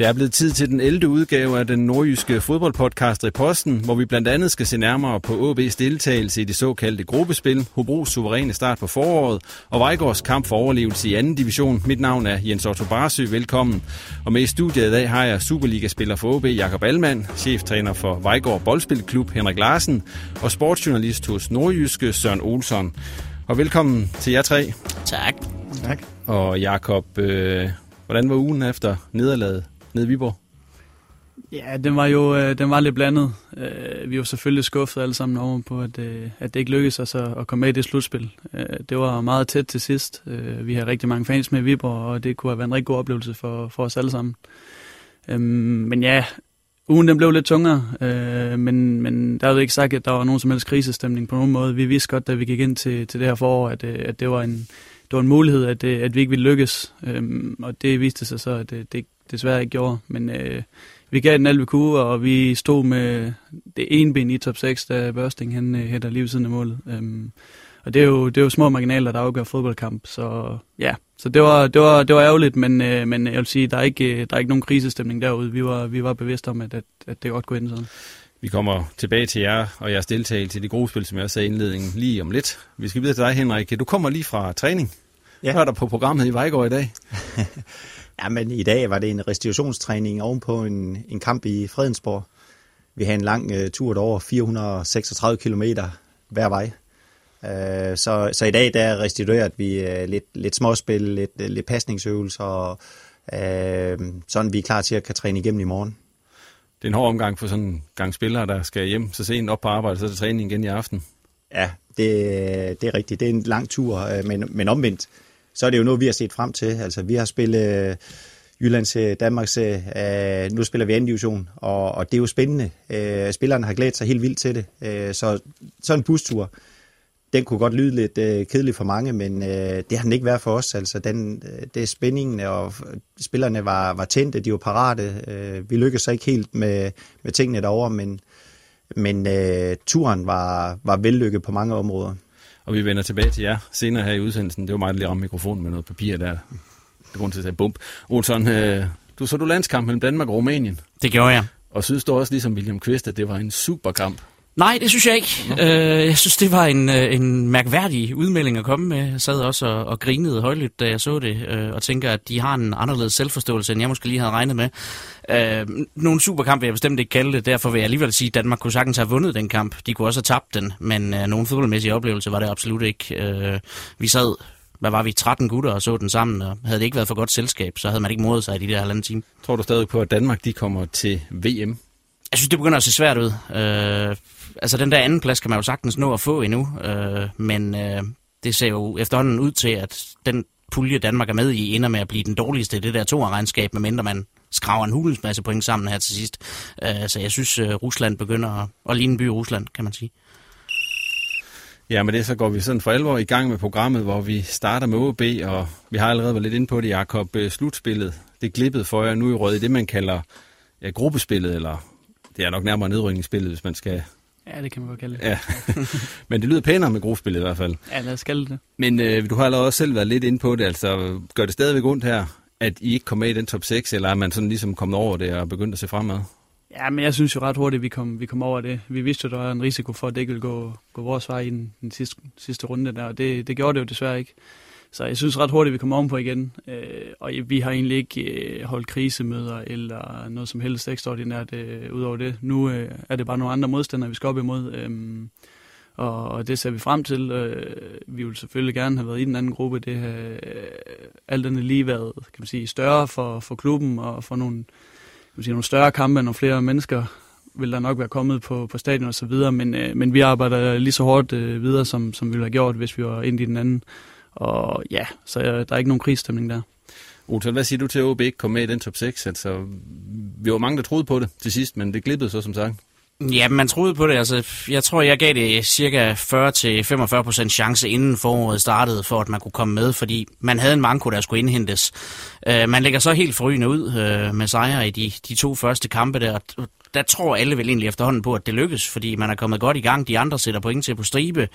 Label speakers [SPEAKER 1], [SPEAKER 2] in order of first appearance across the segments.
[SPEAKER 1] Det er blevet tid til den 11. udgave af den nordjyske fodboldpodcast Reposten, hvor vi blandt andet skal se nærmere på AB's deltagelse i det såkaldte gruppespil, Hobros suveræne start på foråret og Vejgaards kamp for overlevelse i anden division. Mit navn er Jens Otto Barsø. Velkommen. Og med i studiet i dag har jeg Superliga-spiller for AB Jakob Allmann, cheftræner for Vejgaard Boldspilklub Henrik Larsen og sportsjournalist hos Nordjyske Søren Olsson. Og velkommen til jer tre.
[SPEAKER 2] Tak.
[SPEAKER 3] Tak.
[SPEAKER 1] Og Jakob, øh, hvordan var ugen efter nederlaget nede i Viborg?
[SPEAKER 2] Ja, den var jo øh, den var lidt blandet. Øh, vi var selvfølgelig skuffet alle sammen over på, at, øh, at det ikke lykkedes os at, at komme med i det slutspil. Øh, det var meget tæt til sidst. Øh, vi har rigtig mange fans med i Viborg, og det kunne have været en rigtig god oplevelse for, for os alle sammen. Øh, men ja, ugen den blev lidt tungere, øh, men, men der er jo ikke sagt, at der var nogen som helst krisestemning på nogen måde. Vi vidste godt, da vi gik ind til, til det her forår, at, at det var en, det var en mulighed, at, at vi ikke ville lykkes. Øhm, og det viste sig så, at det, det desværre ikke gjorde. Men øh, vi gav den alt vi kunne, og vi stod med det ene ben i top 6, da Børsting han øh, hætter lige ved siden af målet. Øhm, og det er, jo, det er jo små marginaler, der afgør fodboldkamp. Så ja, så det var, det var, det var ærgerligt, men, øh, men jeg vil sige, der er ikke, der er ikke nogen krisestemning derude. Vi var, vi var bevidste om, at, at, at det godt kunne ende sådan.
[SPEAKER 1] Vi kommer tilbage til jer og jeres deltagelse i det gode spil, som jeg sagde i indledningen, lige om lidt. Vi skal videre til dig, Henrik. Du kommer lige fra træning. Ja. Hør dig på programmet i Vejgaard i dag.
[SPEAKER 4] Ja, men i dag var det en restitutionstræning ovenpå en, en kamp i Fredensborg. Vi havde en lang uh, tur over 436 km hver vej. Uh, så, så i dag der restitueret vi uh, lidt, lidt småspil, lidt, uh, lidt pasningsøvelser, og uh, sådan vi er klar til at kan træne igennem i morgen.
[SPEAKER 1] Det er en hård omgang for sådan en gang spillere, der skal hjem så sent op på arbejde, så er det træning igen i aften.
[SPEAKER 4] Ja, det, det er rigtigt. Det er en lang tur, men, men omvendt så er det jo noget, vi har set frem til. Altså, vi har spillet øh, Jyllands øh, Danmarks, øh, øh, nu spiller vi anden division, og, og det er jo spændende. Øh, spillerne har glædet sig helt vildt til det. Øh, så sådan en bustur, den kunne godt lyde lidt øh, kedelig for mange, men øh, det har den ikke været for os. Altså, den, øh, det er spændingen, og spillerne var, var tændte, de var parate. Øh, vi lykkedes så ikke helt med, med tingene derovre, men, men øh, turen var, var vellykket på mange områder.
[SPEAKER 1] Og vi vender tilbage til jer senere her i udsendelsen. Det var mig, der lige ramte mikrofonen med noget papir der. Det grund til at sige bump. Olsson, øh, du så du landskamp mellem Danmark og Rumænien.
[SPEAKER 2] Det gjorde jeg.
[SPEAKER 1] Og synes du også, ligesom William Kvist, at det var en super kamp?
[SPEAKER 2] Nej, det synes jeg ikke. Uh, jeg synes, det var en, øh, en mærkværdig udmelding at komme med. Jeg sad også og, og grinede højlydt, da jeg så det, uh, og tænker, at de har en anderledes selvforståelse, end jeg måske lige havde regnet med. Uh, nogle superkamp vil jeg bestemt ikke kalde det, derfor vil jeg alligevel sige, at Danmark kunne sagtens have vundet den kamp. De kunne også have tabt den, men uh, nogen fodboldmæssige oplevelse var det absolut ikke. Vi sad hvad var vi, 13 gutter og så den sammen, og havde det ikke været for godt selskab, så havde man ikke modet sig i de der halvanden time.
[SPEAKER 1] Tror du stadig på, at Danmark de kommer til VM?
[SPEAKER 2] Jeg synes, det begynder at se svært ud. Uh, altså den der anden plads kan man jo sagtens nå at få endnu, øh, men øh, det ser jo efterhånden ud til, at den
[SPEAKER 5] pulje, Danmark er med i, ender med at blive den dårligste i det der to-regnskab, medmindre man skraver en hulens masse point sammen her til sidst. Øh, så jeg synes, øh, Rusland begynder at, at ligne en by i Rusland, kan man sige.
[SPEAKER 1] Ja, med det så går vi sådan for alvor i gang med programmet, hvor vi starter med OB, og vi har allerede været lidt inde på det, Jakob. Øh, slutspillet, det glippede for jer nu i rød i det, man kalder ja, gruppespillet, eller det er nok nærmere nedrykningsspillet, hvis man skal...
[SPEAKER 2] Ja, det kan man godt kalde det.
[SPEAKER 1] Ja. Men det lyder pænere med gruppespillet i hvert fald.
[SPEAKER 2] Ja, lad os kalde det.
[SPEAKER 1] Men øh, du har allerede også selv været lidt inde på det, altså gør det stadigvæk ondt her, at I ikke kom med i den top 6, eller er man sådan ligesom kommet over det og begyndt at se fremad?
[SPEAKER 2] Ja, men jeg synes jo ret hurtigt, at vi kom, vi kom over det. Vi vidste jo, der var en risiko for, at det ikke ville gå, gå vores vej i den, den sidste, sidste runde der, og det, det gjorde det jo desværre ikke. Så jeg synes ret hurtigt, at vi kommer ovenpå igen. Øh, og vi har egentlig ikke øh, holdt krisemøder eller noget som helst ekstraordinært øh, ud over det. Nu øh, er det bare nogle andre modstandere, vi skal op imod. Øh, og, og det ser vi frem til. Øh, vi vil selvfølgelig gerne have været i den anden gruppe. Det har øh, alt andet lige været kan man sige, større for, for klubben og for nogle kan man sige, nogle større kampe, nogle flere mennesker vil der nok være kommet på, på stadion og så videre, men, øh, men vi arbejder lige så hårdt øh, videre, som, som vi ville have gjort, hvis vi var ind i den anden. Og ja, så øh, der er ikke nogen krigsstemning der.
[SPEAKER 1] Otel, hvad siger du til, at OB ikke kom med i den top 6? Altså, vi var mange, der troede på det til sidst, men det glippede så som sagt.
[SPEAKER 5] Ja, man troede på det. Altså, jeg tror, jeg gav det cirka 40-45% chance inden foråret startede, for at man kunne komme med, fordi man havde en manko, der skulle indhentes. Uh, man lægger så helt forrygende ud uh, med sejre i de, de to første kampe der. Der tror alle vel egentlig efterhånden på, at det lykkes, fordi man er kommet godt i gang. De andre sætter point til på stribe.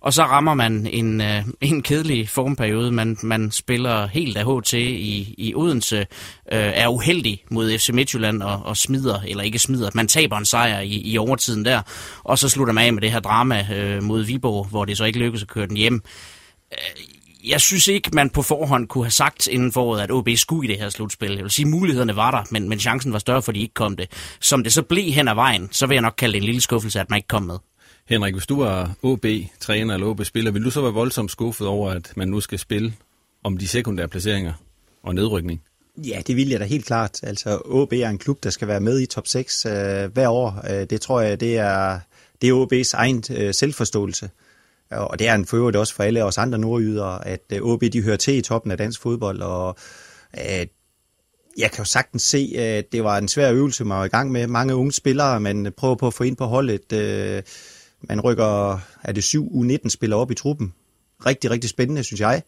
[SPEAKER 5] Og så rammer man en, øh, en kedelig formperiode. Man, man spiller helt af HT i, i Odense, øh, er uheldig mod FC Midtjylland og, og smider, eller ikke smider, man taber en sejr i, i overtiden der. Og så slutter man af med det her drama øh, mod Viborg, hvor det så ikke lykkes at køre den hjem. Øh, jeg synes ikke, man på forhånd kunne have sagt inden foråret, at OB skulle i det her slutspil. Jeg vil sige, mulighederne var der, men, men chancen var større, fordi de ikke kom det. Som det så blev hen ad vejen, så vil jeg nok kalde det en lille skuffelse, at man ikke kom med.
[SPEAKER 1] Henrik, hvis du var OB-træner eller OB-spiller, vil du så være voldsomt skuffet over, at man nu skal spille om de sekundære placeringer og nedrykning?
[SPEAKER 4] Ja, det vil jeg da helt klart. Altså, OB er en klub, der skal være med i top 6 øh, hver år. Øh, det tror jeg, det er, det er OB's egen øh, selvforståelse. Og det er en for også for alle os andre nordjyder, at øh, OB de hører til i toppen af dansk fodbold, og øh, jeg kan jo sagtens se, at det var en svær øvelse, man var i gang med. Mange unge spillere, man prøver på at få ind på holdet. Øh, man rykker, er det syv U19-spillere op i truppen. Rigtig, rigtig spændende, synes jeg.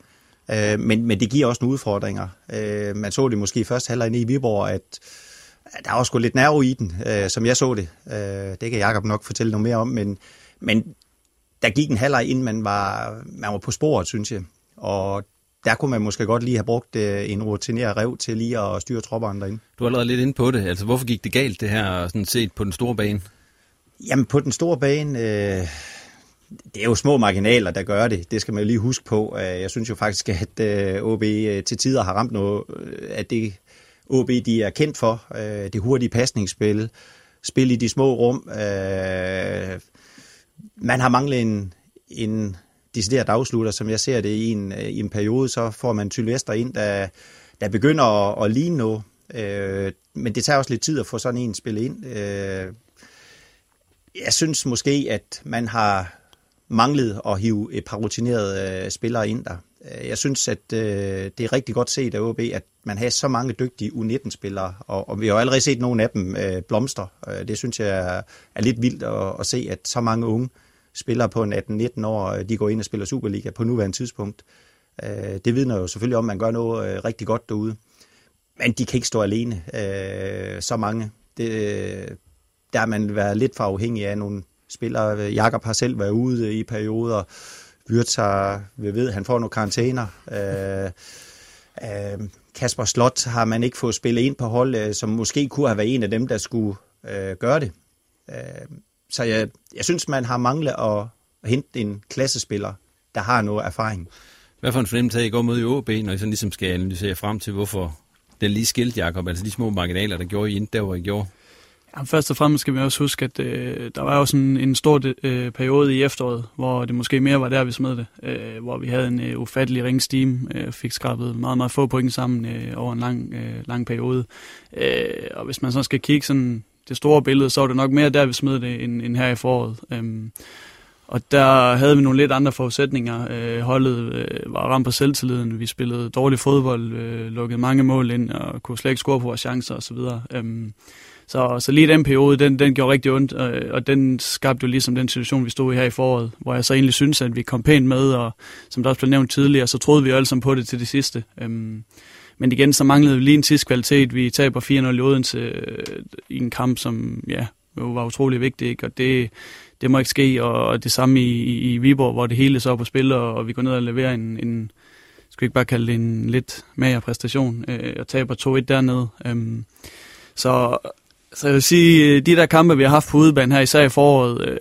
[SPEAKER 4] Øh, men, men det giver også nogle udfordringer. Øh, man så det måske i første halvleg i Viborg, at, der var sgu lidt nerve i den, øh, som jeg så det. Øh, det kan Jacob nok fortælle noget mere om, men, men der gik en halvleg, inden man var, man var på sporet, synes jeg. Og der kunne man måske godt lige have brugt øh, en rutineret rev til lige at styre tropperne derinde.
[SPEAKER 1] Du er allerede lidt inde på det. Altså, hvorfor gik det galt, det her, sådan set på den store bane?
[SPEAKER 4] Jamen på den store bane, øh, det er jo små marginaler, der gør det. Det skal man jo lige huske på. Øh, jeg synes jo faktisk, at øh, OB øh, til tider har ramt noget, øh, at det OB de er kendt for. Det hurtige pasningsspil, spil i de små rum. Man har manglet en, en decideret afslutter, som jeg ser det i en, i en periode, så får man Tylvester ind, der, der begynder at, at ligne noget. Men det tager også lidt tid at få sådan en spil ind jeg synes måske, at man har manglet at hive et par rutinerede øh, spillere ind der. Øh, jeg synes, at øh, det er rigtig godt set af OB, at man har så mange dygtige U19-spillere, og, og vi har allerede set nogle af dem øh, blomstre. Øh, det synes jeg er, lidt vildt at, at se, at så mange unge spillere på en 18-19 år, øh, de går ind og spiller Superliga på nuværende tidspunkt. Øh, det vidner jo selvfølgelig om, at man gør noget øh, rigtig godt derude. Men de kan ikke stå alene, øh, så mange. Det, der har man været lidt for afhængig af nogle spillere. Jakob har selv været ude i perioder. Wirtz har, vi ved, han får nogle karantæner. Øh, øh, Kasper Slot har man ikke fået spillet ind på hold, øh, som måske kunne have været en af dem, der skulle øh, gøre det. Øh, så jeg, jeg synes, man har manglet at, at hente en klassespiller, der har noget erfaring.
[SPEAKER 1] Hvad for en fornemmelse har I går mod i OB, når I sådan ligesom skal analysere frem til, hvorfor den lige skilt, Jacob? Altså de små marginaler, der gjorde I ind der, hvor I gjorde?
[SPEAKER 2] Jamen, først og fremmest skal vi også huske, at øh, der var jo sådan en stor øh, periode i efteråret, hvor det måske mere var der, vi smed det. Øh, hvor vi havde en øh, ufattelig ringsteam, øh, fik skrabet meget, meget få point sammen øh, over en lang, øh, lang periode. Øh, og hvis man så skal kigge sådan det store billede, så var det nok mere der, vi smed det, end, end her i foråret. Øh, og der havde vi nogle lidt andre forudsætninger. Øh, holdet øh, var ramt på selvtilliden. Vi spillede dårlig fodbold, øh, lukkede mange mål ind og kunne slet ikke score på vores chancer osv. Øh, så, så lige den periode, den, den gjorde rigtig ondt, og, og den skabte jo ligesom den situation, vi stod i her i foråret, hvor jeg så egentlig synes, at vi kom pænt med, og som der også blev nævnt tidligere, så troede vi jo alle sammen på det til det sidste. Øhm, men igen, så manglede vi lige en sidste kvalitet. Vi taber 4-0 i Odense øh, i en kamp, som ja, jo var utrolig vigtig, ikke? og det, det må ikke ske, og det samme i, i, i Viborg, hvor det hele så er på spil, og, og vi går ned og leverer en, en skal vi ikke bare kalde det en lidt mager præstation, øh, og taber 2-1 dernede. Øhm, så, så jeg vil sige, øh, de der kampe, vi har haft på udebane her, især i foråret, øh,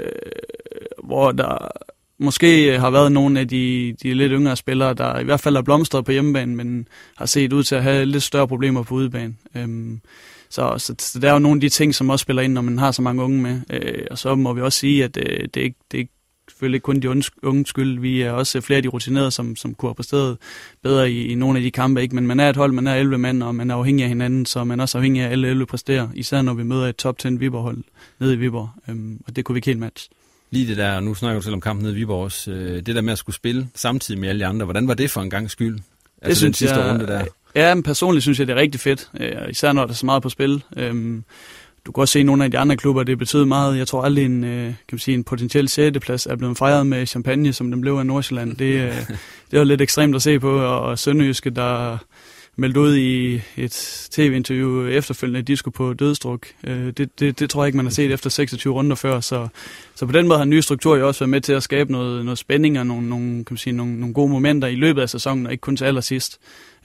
[SPEAKER 2] hvor der måske har været nogle af de, de lidt yngre spillere, der i hvert fald er blomstret på hjemmebane, men har set ud til at have lidt større problemer på udebane. Øhm, så, så, så der er jo nogle af de ting, som også spiller ind, når man har så mange unge med. Øh, og så må vi også sige, at øh, det, er ikke, det er ikke selvfølgelig ikke kun de unge skyld. Vi er også flere af de rutinerede, som, som kunne have præsteret bedre i, i nogle af de kampe. Ikke? Men man er et hold, man er 11 mand, og man er afhængig af hinanden, så man er også afhængig af, at alle 11 præsterer. Især når vi møder et top 10 Viborg-hold nede i Viborg. Øhm, og det kunne vi ikke helt matche.
[SPEAKER 1] Lige det der, nu snakker du selv om kampen nede i Viborg også, øh, det der med at skulle spille samtidig med alle de andre, hvordan var det for en gang skyld? Altså
[SPEAKER 2] det synes
[SPEAKER 1] den sidste
[SPEAKER 2] jeg,
[SPEAKER 1] runde der.
[SPEAKER 2] Ja, men personligt synes jeg, det er rigtig fedt, øh, især når der er så meget på spil. Øhm, du kan også se i nogle af de andre klubber, det betyder meget. Jeg tror aldrig en, øh, kan man sige, en potentiel 6. plads er blevet fejret med champagne, som den blev af Nordsjælland. Det, øh, det var lidt ekstremt at se på, og Sønderjyske, der meldte ud i et tv-interview efterfølgende, at de skulle på dødstruk. Det, det, det tror jeg ikke, man har set efter 26 runder før, så, så på den måde har en ny struktur jo også været med til at skabe noget, noget spænding og nogle, nogle, kan man sige, nogle, nogle gode momenter i løbet af sæsonen, og ikke kun til allersidst.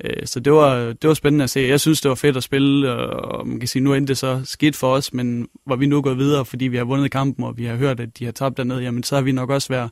[SPEAKER 2] Øh, så det var, det var spændende at se. Jeg synes, det var fedt at spille, øh, og man kan sige, nu endte det så skidt for os, men var vi nu gået videre, fordi vi har vundet kampen, og vi har hørt, at de har tabt dernede, jamen så har vi nok også været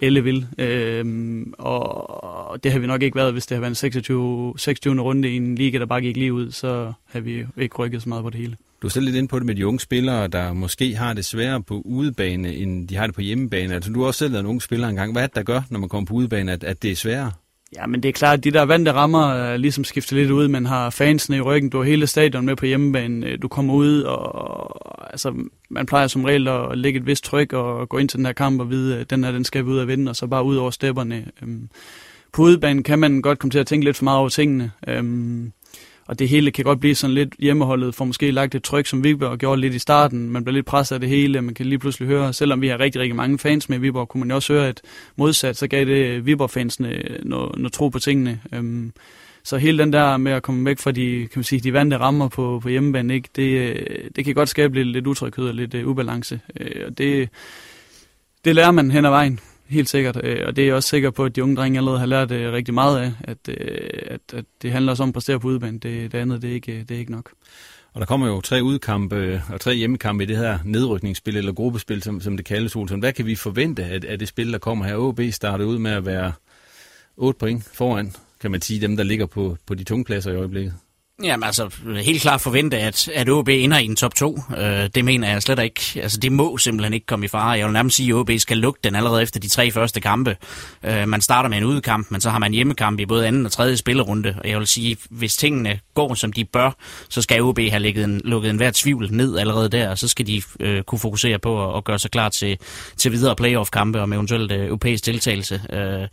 [SPEAKER 2] Elle vil. Øhm, og det har vi nok ikke været, hvis det har været en 26, 26. runde i en liga, der bare gik lige ud, så har vi ikke rykket så meget på det hele.
[SPEAKER 1] Du er selv lidt inde på det med de unge spillere, der måske har det sværere på udebane, end de har det på hjemmebane. Altså, du har også selv været en ung spiller engang. Hvad er det, der gør, når man kommer på udebane, at, at det er sværere?
[SPEAKER 2] Ja, men det er klart, at de der vante rammer er ligesom skifter lidt ud. Man har fansene i ryggen, du har hele stadion med på hjemmebane, øh, du kommer ud, og altså, man plejer som regel at lægge et vist tryk og gå ind til den her kamp og vide, at den her, den skal vi ud og vinde, og så bare ud over stepperne. Øhm, på udebanen kan man godt komme til at tænke lidt for meget over tingene. Øhm, og det hele kan godt blive sådan lidt hjemmeholdet, for måske lagt et tryk, som Viborg gjorde lidt i starten. Man bliver lidt presset af det hele, man kan lige pludselig høre, selvom vi har rigtig, rigtig mange fans med Viborg, kunne man jo også høre, at modsat, så gav det Viborg-fansene noget, noget tro på tingene. Øhm, så hele den der med at komme væk fra de, kan man sige, de vante rammer på, på hjemmebane, ikke, det, øh, det kan godt skabe lidt, lidt utryghed og lidt uh, ubalance. Øh, og det, det lærer man hen ad vejen helt sikkert. Øh, og det er jeg også sikker på, at de unge drenge allerede har lært øh, rigtig meget af, at, øh, at, at det handler også om at præstere på udbanen. Det, det andet, det er, ikke, det er ikke nok.
[SPEAKER 1] Og der kommer jo tre udkampe øh, og tre hjemmekampe i det her nedrykningsspil eller gruppespil, som, som det kaldes, Olsen. Hvad kan vi forvente af, af det spil, der kommer her? OB starter ud med at være 8 point foran, kan man sige, dem, der ligger på, på de tunge pladser i øjeblikket.
[SPEAKER 5] Jamen altså, helt klart forvente, at, at OB ender i en top 2. Øh, det mener jeg slet ikke. Altså, det må simpelthen ikke komme i fare. Jeg vil nærmest sige, at OB skal lukke den allerede efter de tre første kampe. Øh, man starter med en udkamp, men så har man hjemmekamp i både anden og tredje spillerunde. Og jeg vil sige, hvis tingene går, som de bør, så skal OB have lukket en, lukket en hver tvivl ned allerede der, og så skal de øh, kunne fokusere på at, at gøre sig klar til, til videre playoff-kampe og med eventuelt øh, europæisk deltagelse. Øh,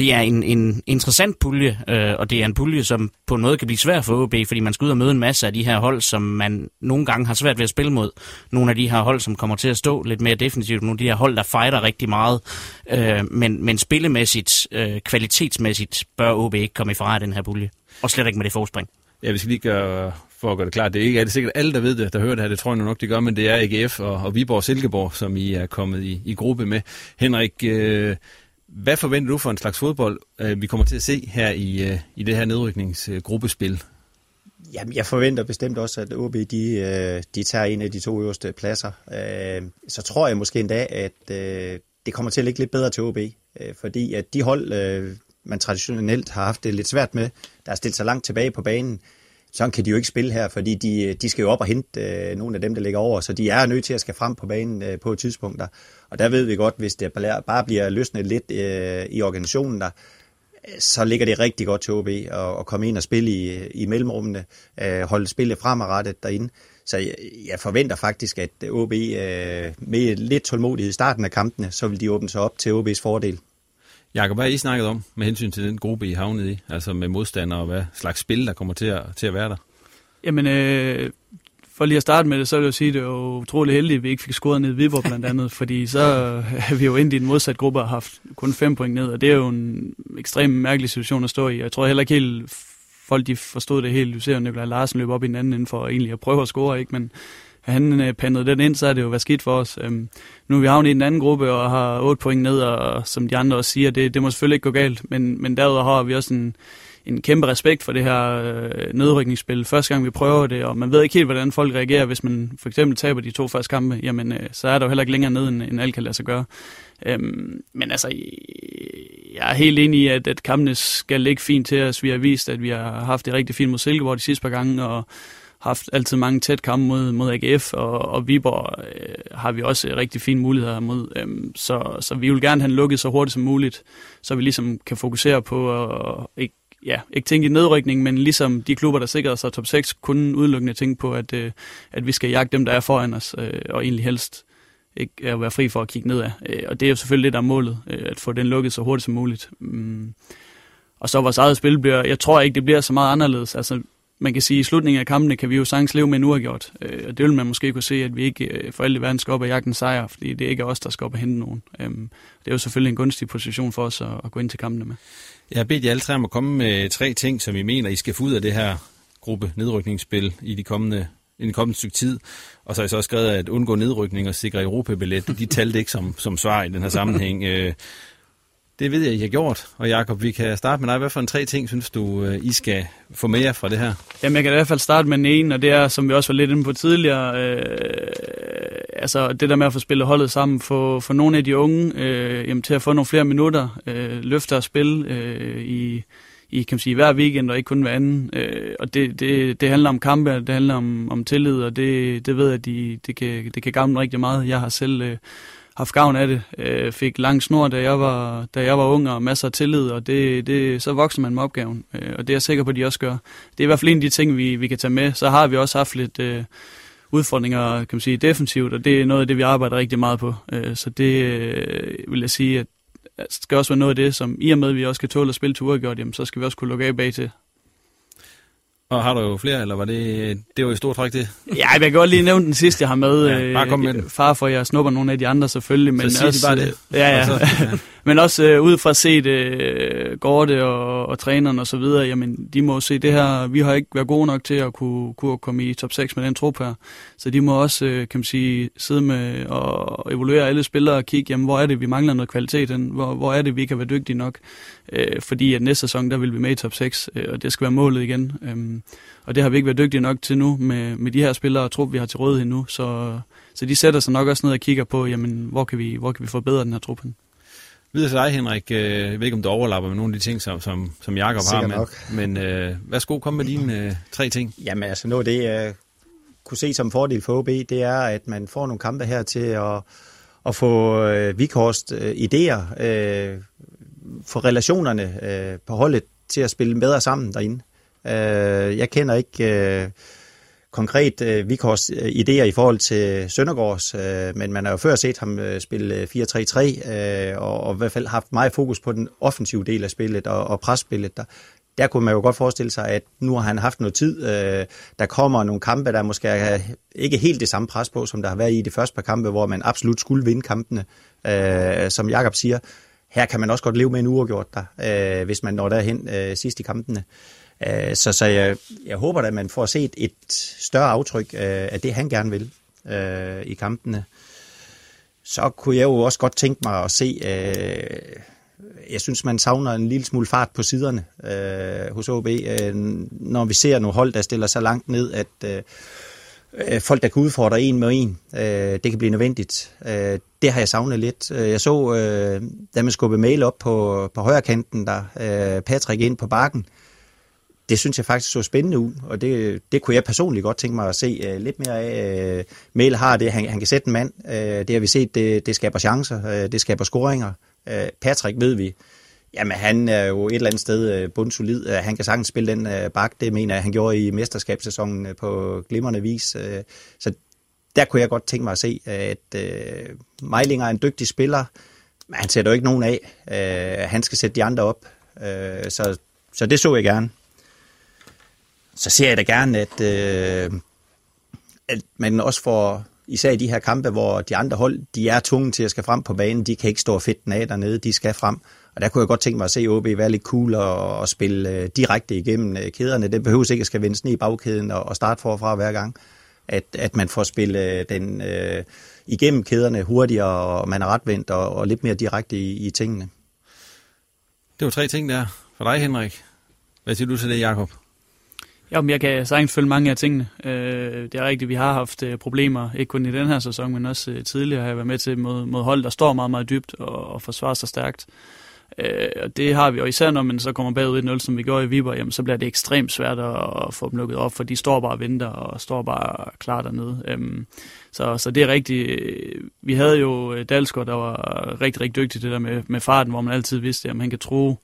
[SPEAKER 5] det er en, en interessant pulje, øh, og det er en pulje, som på en måde kan blive svær for OB, fordi man skal ud og møde en masse af de her hold, som man nogle gange har svært ved at spille mod. Nogle af de her hold, som kommer til at stå lidt mere defensivt, nogle af de her hold, der fighter rigtig meget. Øh, men, men spillemæssigt, øh, kvalitetsmæssigt, bør OB ikke komme i fare af den her pulje. Og slet ikke med det forspring.
[SPEAKER 1] Ja, vi skal lige gøre, for at gøre det klart, det er ikke er det sikkert alle, der ved det, der hører det her, det tror jeg nok, de gør, men det er AGF og, og Viborg Silkeborg, som I er kommet i, i gruppe med. Henrik, øh, hvad forventer du for en slags fodbold, øh, vi kommer til at se her i, øh, i det her nedrykningsgruppespil?
[SPEAKER 4] Øh, Jamen, jeg forventer bestemt også, at OB de, de tager en af de to øverste pladser. Så tror jeg måske endda, at det kommer til at ligge lidt bedre til OB, fordi at de hold, man traditionelt har haft det lidt svært med, der er stillet sig langt tilbage på banen, sådan kan de jo ikke spille her, fordi de, de skal jo op og hente øh, nogle af dem, der ligger over, så de er nødt til at skal frem på banen øh, på et tidspunkt. Der. Og der ved vi godt, hvis det bare bliver løsnet lidt øh, i organisationen, der, så ligger det rigtig godt til OB at, at komme ind og spille i, i mellemrummene, øh, holde spillet fremadrettet derinde. Så jeg, jeg forventer faktisk, at OB øh, med lidt tålmodighed i starten af kampene, så vil de åbne sig op til OB's fordel.
[SPEAKER 1] Jakob, hvad har I snakket om med hensyn til den gruppe, I havnet i? Altså med modstandere og hvad slags spil, der kommer til at, til at være der?
[SPEAKER 2] Jamen, øh, for lige at starte med det, så vil jeg sige, at det er utrolig heldigt, at vi ikke fik scoret ned i Viborg blandt andet, fordi så er vi jo ind i den modsatte gruppe og har haft kun fem point ned, og det er jo en ekstremt mærkelig situation at stå i. Jeg tror heller ikke helt, folk de forstod det helt. Du ser jo Nikolaj Larsen løbe op i den anden inden for egentlig at prøve at score, ikke? men han øh, pandede den ind, så er det jo været skidt for os. Øhm, nu er vi havnet i den anden gruppe og har otte point ned, og som de andre også siger, det, det må selvfølgelig ikke gå galt, men, men derudover har vi også en, en kæmpe respekt for det her øh, nedrykningsspil. Første gang vi prøver det, og man ved ikke helt, hvordan folk reagerer, hvis man for eksempel taber de to første kampe, jamen øh, så er der jo heller ikke længere ned, end, end alt kan lade sig gøre. Øhm, men altså, jeg er helt enig i, at, at kampene skal ligge fint til os. Vi har vist, at vi har haft det rigtig fint mod Silkeborg de sidste par gange, og haft altid mange tæt kampe mod, mod AGF, og, og Viborg øh, har vi også rigtig fine muligheder mod. Øhm, så, så vi vil gerne have lukket så hurtigt som muligt, så vi ligesom kan fokusere på at ikke ja, ikke tænke i nedrykning, men ligesom de klubber, der sikrer sig top 6, kun udelukkende tænke på, at, øh, at vi skal jagte dem, der er foran os, øh, og egentlig helst ikke at være fri for at kigge nedad. Øh, og det er jo selvfølgelig det, der er målet, øh, at få den lukket så hurtigt som muligt. Mm. Og så vores eget spil bliver, jeg tror ikke, det bliver så meget anderledes. Altså, man kan sige, at i slutningen af kampene kan vi jo sagtens leve med en uafgjort. Øh, og det vil man måske kunne se, at vi ikke øh, for alt i verden skal op og jagte en sejr, fordi det ikke er os, der skal op og hente nogen. Øh, det er jo selvfølgelig en gunstig position for os at, at gå ind til kampene med.
[SPEAKER 1] Jeg har bedt jer alle tre om at komme med tre ting, som I mener, I skal få ud af det her gruppe nedrykningsspil i de kommende i den kommende stykke tid. Og så har jeg så også skrevet, at undgå nedrykning og sikre Europabillet. De talte ikke som, som svar i den her sammenhæng. Øh, det ved jeg, I har gjort. Og Jakob, vi kan starte med dig. Hvad for en tre ting synes du, øh, I skal få med jer fra det her?
[SPEAKER 2] Jamen, jeg kan i hvert fald starte med den ene, og det er, som vi også var lidt inde på tidligere, øh, altså det der med at få spillet holdet sammen, få, få nogle af de unge øh, jamen, til at få nogle flere minutter, øh, løfte og spille øh, i, i kan man sige, hver weekend og ikke kun hver anden. Øh, og det, det, det handler om kampe, det handler om, om tillid, og det, det ved jeg, at de, det, kan, det kan gamle rigtig meget. Jeg har selv øh, haft gavn af det. Øh, fik lang snor, da jeg var, da jeg var ung, og masser af tillid, og det, det, så vokser man med opgaven. Øh, og det er jeg sikker på, at de også gør. Det er i hvert fald en af de ting, vi, vi kan tage med. Så har vi også haft lidt øh, udfordringer, kan man sige, defensivt, og det er noget af det, vi arbejder rigtig meget på. Øh, så det øh, vil jeg sige, at det skal også være noget af det, som i og med, at vi også kan tåle at spille til uafgjort, jamen, så skal vi også kunne lukke af bag til.
[SPEAKER 1] Og har du jo flere, eller var det, det var i stort træk det?
[SPEAKER 2] Ja, jeg kan godt lige nævne den sidste, jeg har med.
[SPEAKER 1] Ja, bare kom med den.
[SPEAKER 2] Far for, jeg snupper nogle af de andre selvfølgelig. Men
[SPEAKER 1] så
[SPEAKER 2] også,
[SPEAKER 1] de bare det.
[SPEAKER 2] Ja, ja. Så, ja men også øh, ud fra set øh, Gorte og, og træneren og så videre, jamen de må se det her, vi har ikke været gode nok til at kunne, kunne komme i top 6 med den trup her. Så de må også, øh, kan man sige, sidde med og evaluere alle spillere og kigge, jamen hvor er det, vi mangler noget kvalitet, hvor, hvor er det, vi kan være dygtige nok. Øh, fordi at næste sæson, der vil vi med i top 6, øh, og det skal være målet igen. Øh, og det har vi ikke været dygtige nok til nu med, med de her spillere og trup, vi har til rådighed nu. Så, så de sætter sig nok også ned og kigger på, jamen, hvor kan vi, hvor kan vi forbedre den her trup hen.
[SPEAKER 1] Videre til dig, Henrik. Øh, jeg ved ikke, om du overlapper med nogle af de ting, som, som, som Jacob har. Med.
[SPEAKER 4] Nok.
[SPEAKER 1] Men øh, værsgo, kom med dine øh, tre ting.
[SPEAKER 4] Jamen altså, noget af det, jeg kunne se som fordel for OB, det er, at man får nogle kampe her til at, at få øh, Vikhorst øh, idéer, øh, få relationerne øh, på holdet til at spille bedre sammen derinde. Øh, jeg kender ikke øh, konkret øh, Vikors øh, idéer i forhold til Søndergaards, øh, men man har jo før set ham øh, spille øh, 4-3-3, øh, og, og i hvert fald haft meget fokus på den offensive del af spillet og, og presspillet. Der, der kunne man jo godt forestille sig, at nu har han haft noget tid. Øh, der kommer nogle kampe, der måske er ikke helt det samme pres på, som der har været i de første par kampe, hvor man absolut skulle vinde kampene. Øh, som Jakob siger, her kan man også godt leve med en uafgjort der, øh, hvis man når derhen øh, sidst i kampene. Øh, så, så jeg, jeg håber at man får set et større aftryk øh, af det, han gerne vil øh, i kampene. Så kunne jeg jo også godt tænke mig at se, øh, jeg synes, man savner en lille smule fart på siderne øh, hos OB, øh, når vi ser nogle hold, der stiller sig langt ned, at øh, øh, folk, der kan udfordre en med en, øh, det kan blive nødvendigt. Øh, det har jeg savnet lidt. Øh, jeg så, øh, da man skubbede mail op på, på højre kanten, der øh, Patrick ind på bakken, det synes jeg faktisk så spændende ud, og det, det kunne jeg personligt godt tænke mig at se uh, lidt mere af. Øh, uh, Mail har det, han, han kan sætte en mand. Uh, det har vi set, det, det skaber chancer, uh, det skaber scoringer. Uh, Patrick ved vi, Jamen, han er jo et eller andet sted øh, bundsolid. Øh, han kan sagtens spille den øh, bak. Det mener jeg, han gjorde i mesterskabssæsonen på glimrende vis. Så der kunne jeg godt tænke mig at se, at Meilinger er en dygtig spiller, men han sætter jo ikke nogen af. Han skal sætte de andre op. Så, så det så jeg gerne. Så ser jeg da gerne, at, øh, at man også får især i de her kampe, hvor de andre hold, de er tunge til at skal frem på banen, de kan ikke stå fedt af dernede, de skal frem. Og der kunne jeg godt tænke mig at se OB være lidt cool og, og spille øh, direkte igennem øh, kæderne. Det behøver ikke at skal vendes ned i bagkæden og, og starte forfra hver gang. At, at man får spillet øh, den øh, igennem kæderne hurtigere, og man er retvendt og, og lidt mere direkte i, i tingene.
[SPEAKER 1] Det var tre ting der for dig, Henrik. Hvad siger du til det, Jakob?
[SPEAKER 2] Men jeg kan sagtens følge mange af tingene. Øh, det er rigtigt, vi har haft øh, problemer, ikke kun i den her sæson, men også øh, tidligere har jeg været med til mod, mod hold, der står meget, meget dybt og, og forsvarer sig stærkt. Øh, og det har vi, og især når man så kommer bagud 1-0, som vi gjorde i Viborg, jamen, så bliver det ekstremt svært at, få dem lukket op, for de står bare og venter, og står bare klar dernede. Øhm, så, så det er rigtigt. Vi havde jo øh, Dalsgaard, der var rigtig, rigtig dygtig det der med, med farten, hvor man altid vidste, at han kan tro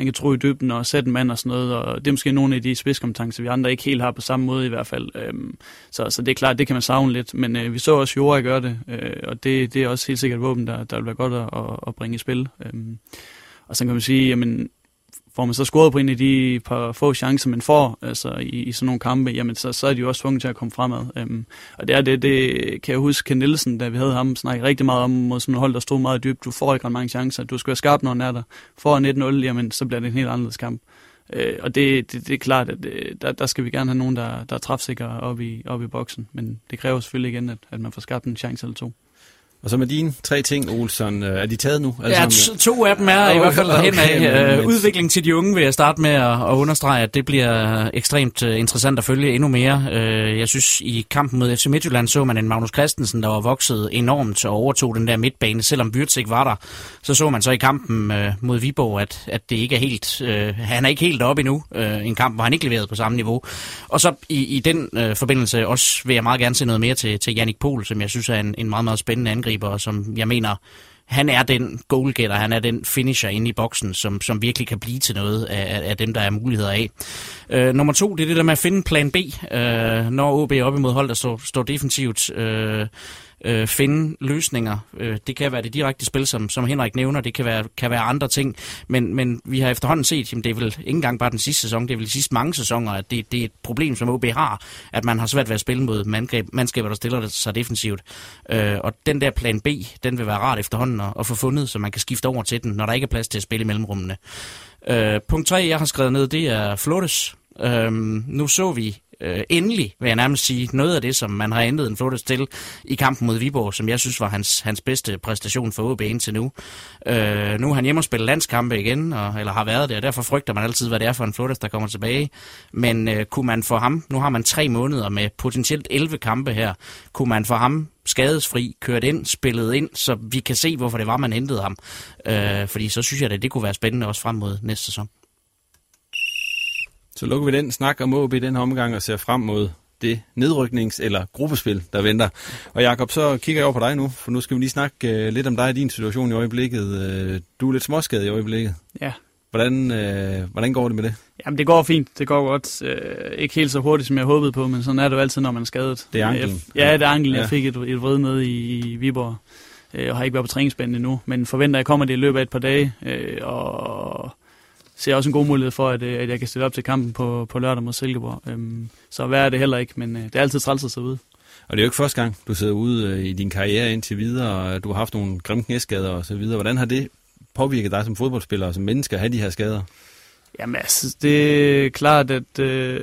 [SPEAKER 2] han kan tro i dybden og sætte en mand og sådan noget, og det er måske nogle af de spidskompetencer, vi andre ikke helt har på samme måde i hvert fald. Øhm, så, så det er klart, det kan man savne lidt, men øh, vi så også Jora gøre det, øh, og det, det er også helt sikkert et våben, der, der vil være godt at, at bringe i spil. Øhm, og så kan man sige, jamen, hvor man så scoret på en af de par få chancer, man får altså i, i sådan nogle kampe, jamen så, så er de jo også tvunget til at komme fremad. Øhm, og det er det, det kan jeg huske, Ken Nielsen, da vi havde ham, snakke rigtig meget om mod sådan et hold, der stod meget dybt. Du får ikke ret mange chancer. Du skal være skarp, når den er der. For 1-0, jamen så bliver det en helt anderledes kamp. Øh, og det, det, det er klart, at det, der, der skal vi gerne have nogen, der, der er træfsikre op i, op i boksen. Men det kræver selvfølgelig igen, at, at man får skabt en chance eller to.
[SPEAKER 1] Og så med dine tre ting, Olsen, øh, er de taget nu?
[SPEAKER 5] Altså, ja, to af dem er i hvert fald derhen af. Okay, Udvikling til de unge vil jeg starte med at, understrege, at det bliver ekstremt øh, interessant at følge endnu mere. Øh, jeg synes, i kampen mod FC Midtjylland så man en Magnus Christensen, der var vokset enormt og overtog den der midtbane, selvom Byrts ikke var der. Så så man så i kampen mod Viborg, at, at det ikke er helt, han er ikke helt oppe endnu. En kamp, hvor han ikke leverede på samme niveau. Og så i, i den forbindelse også vil jeg meget gerne se noget mere til, til Jannik Pohl, som jeg synes er en, en meget, meget spændende angriber angriber, som jeg mener, han er den goalgetter, han er den finisher inde i boksen, som, som virkelig kan blive til noget af, af dem, der er muligheder af. Øh, nummer to, det er det der med at finde plan B, øh, når OB er op imod hold, der står, står defensivt. Øh, øh, finde løsninger. Øh, det kan være det direkte spil, som, som Henrik nævner, det kan være, kan være andre ting, men, men vi har efterhånden set, jamen det er vel ikke engang bare den sidste sæson, det er vel de sidste mange sæsoner, at det, det er et problem, som OB har, at man har svært ved at spille mod mandskab, mandskaber, der stiller sig defensivt. Øh, og den der plan B, den vil være rart efterhånden at, at få fundet, så man kan skifte over til den, når der ikke er plads til at spille i mellemrummene. Øh, punkt 3, jeg har skrevet ned, det er Flottes. Øhm, nu så vi øh, endelig, vil jeg nærmest sige, noget af det, som man har hentet en Flores til i kampen mod Viborg, som jeg synes var hans, hans bedste præstation for OB indtil nu. Øh, nu er han hjemme og spiller landskampe igen, og, eller har været det, og derfor frygter man altid, hvad det er for en Flores, der kommer tilbage. Men øh, kunne man få ham, nu har man tre måneder med potentielt 11 kampe her, kunne man få ham skadesfri, kørt ind, spillet ind, så vi kan se, hvorfor det var, man hentede ham. Øh, fordi så synes jeg, at det kunne være spændende også frem mod næste sæson.
[SPEAKER 1] Så lukker vi den snak om OB i den her omgang og ser frem mod det nedryknings- eller gruppespil, der venter. Og Jakob, så kigger jeg over på dig nu, for nu skal vi lige snakke uh, lidt om dig og din situation i øjeblikket. Uh, du er lidt småskadet i øjeblikket.
[SPEAKER 2] Ja.
[SPEAKER 1] Hvordan, uh, hvordan går det med det?
[SPEAKER 2] Jamen, det går fint. Det går godt. Uh, ikke helt så hurtigt, som jeg håbede på, men sådan er det jo altid, når man er skadet.
[SPEAKER 1] Det er anklen?
[SPEAKER 2] ja, det er anklen. Ja. Jeg fik et, et vred ned i, i Viborg, uh, og har ikke været på træningsbanen endnu, men forventer, at jeg kommer det i løbet af et par dage, uh, og ser også en god mulighed for, at, øh, at jeg kan stille op til kampen på, på lørdag mod Silkeborg. Øhm, så hvad er det heller ikke, men øh, det er altid træls at sidde ude.
[SPEAKER 1] Og det er jo ikke første gang, du sidder ude øh, i din karriere indtil videre, og du har haft nogle grimme knæskader og så videre. Hvordan har det påvirket dig som fodboldspiller og som menneske at have de her skader?
[SPEAKER 2] Jamen altså, det er klart, at øh,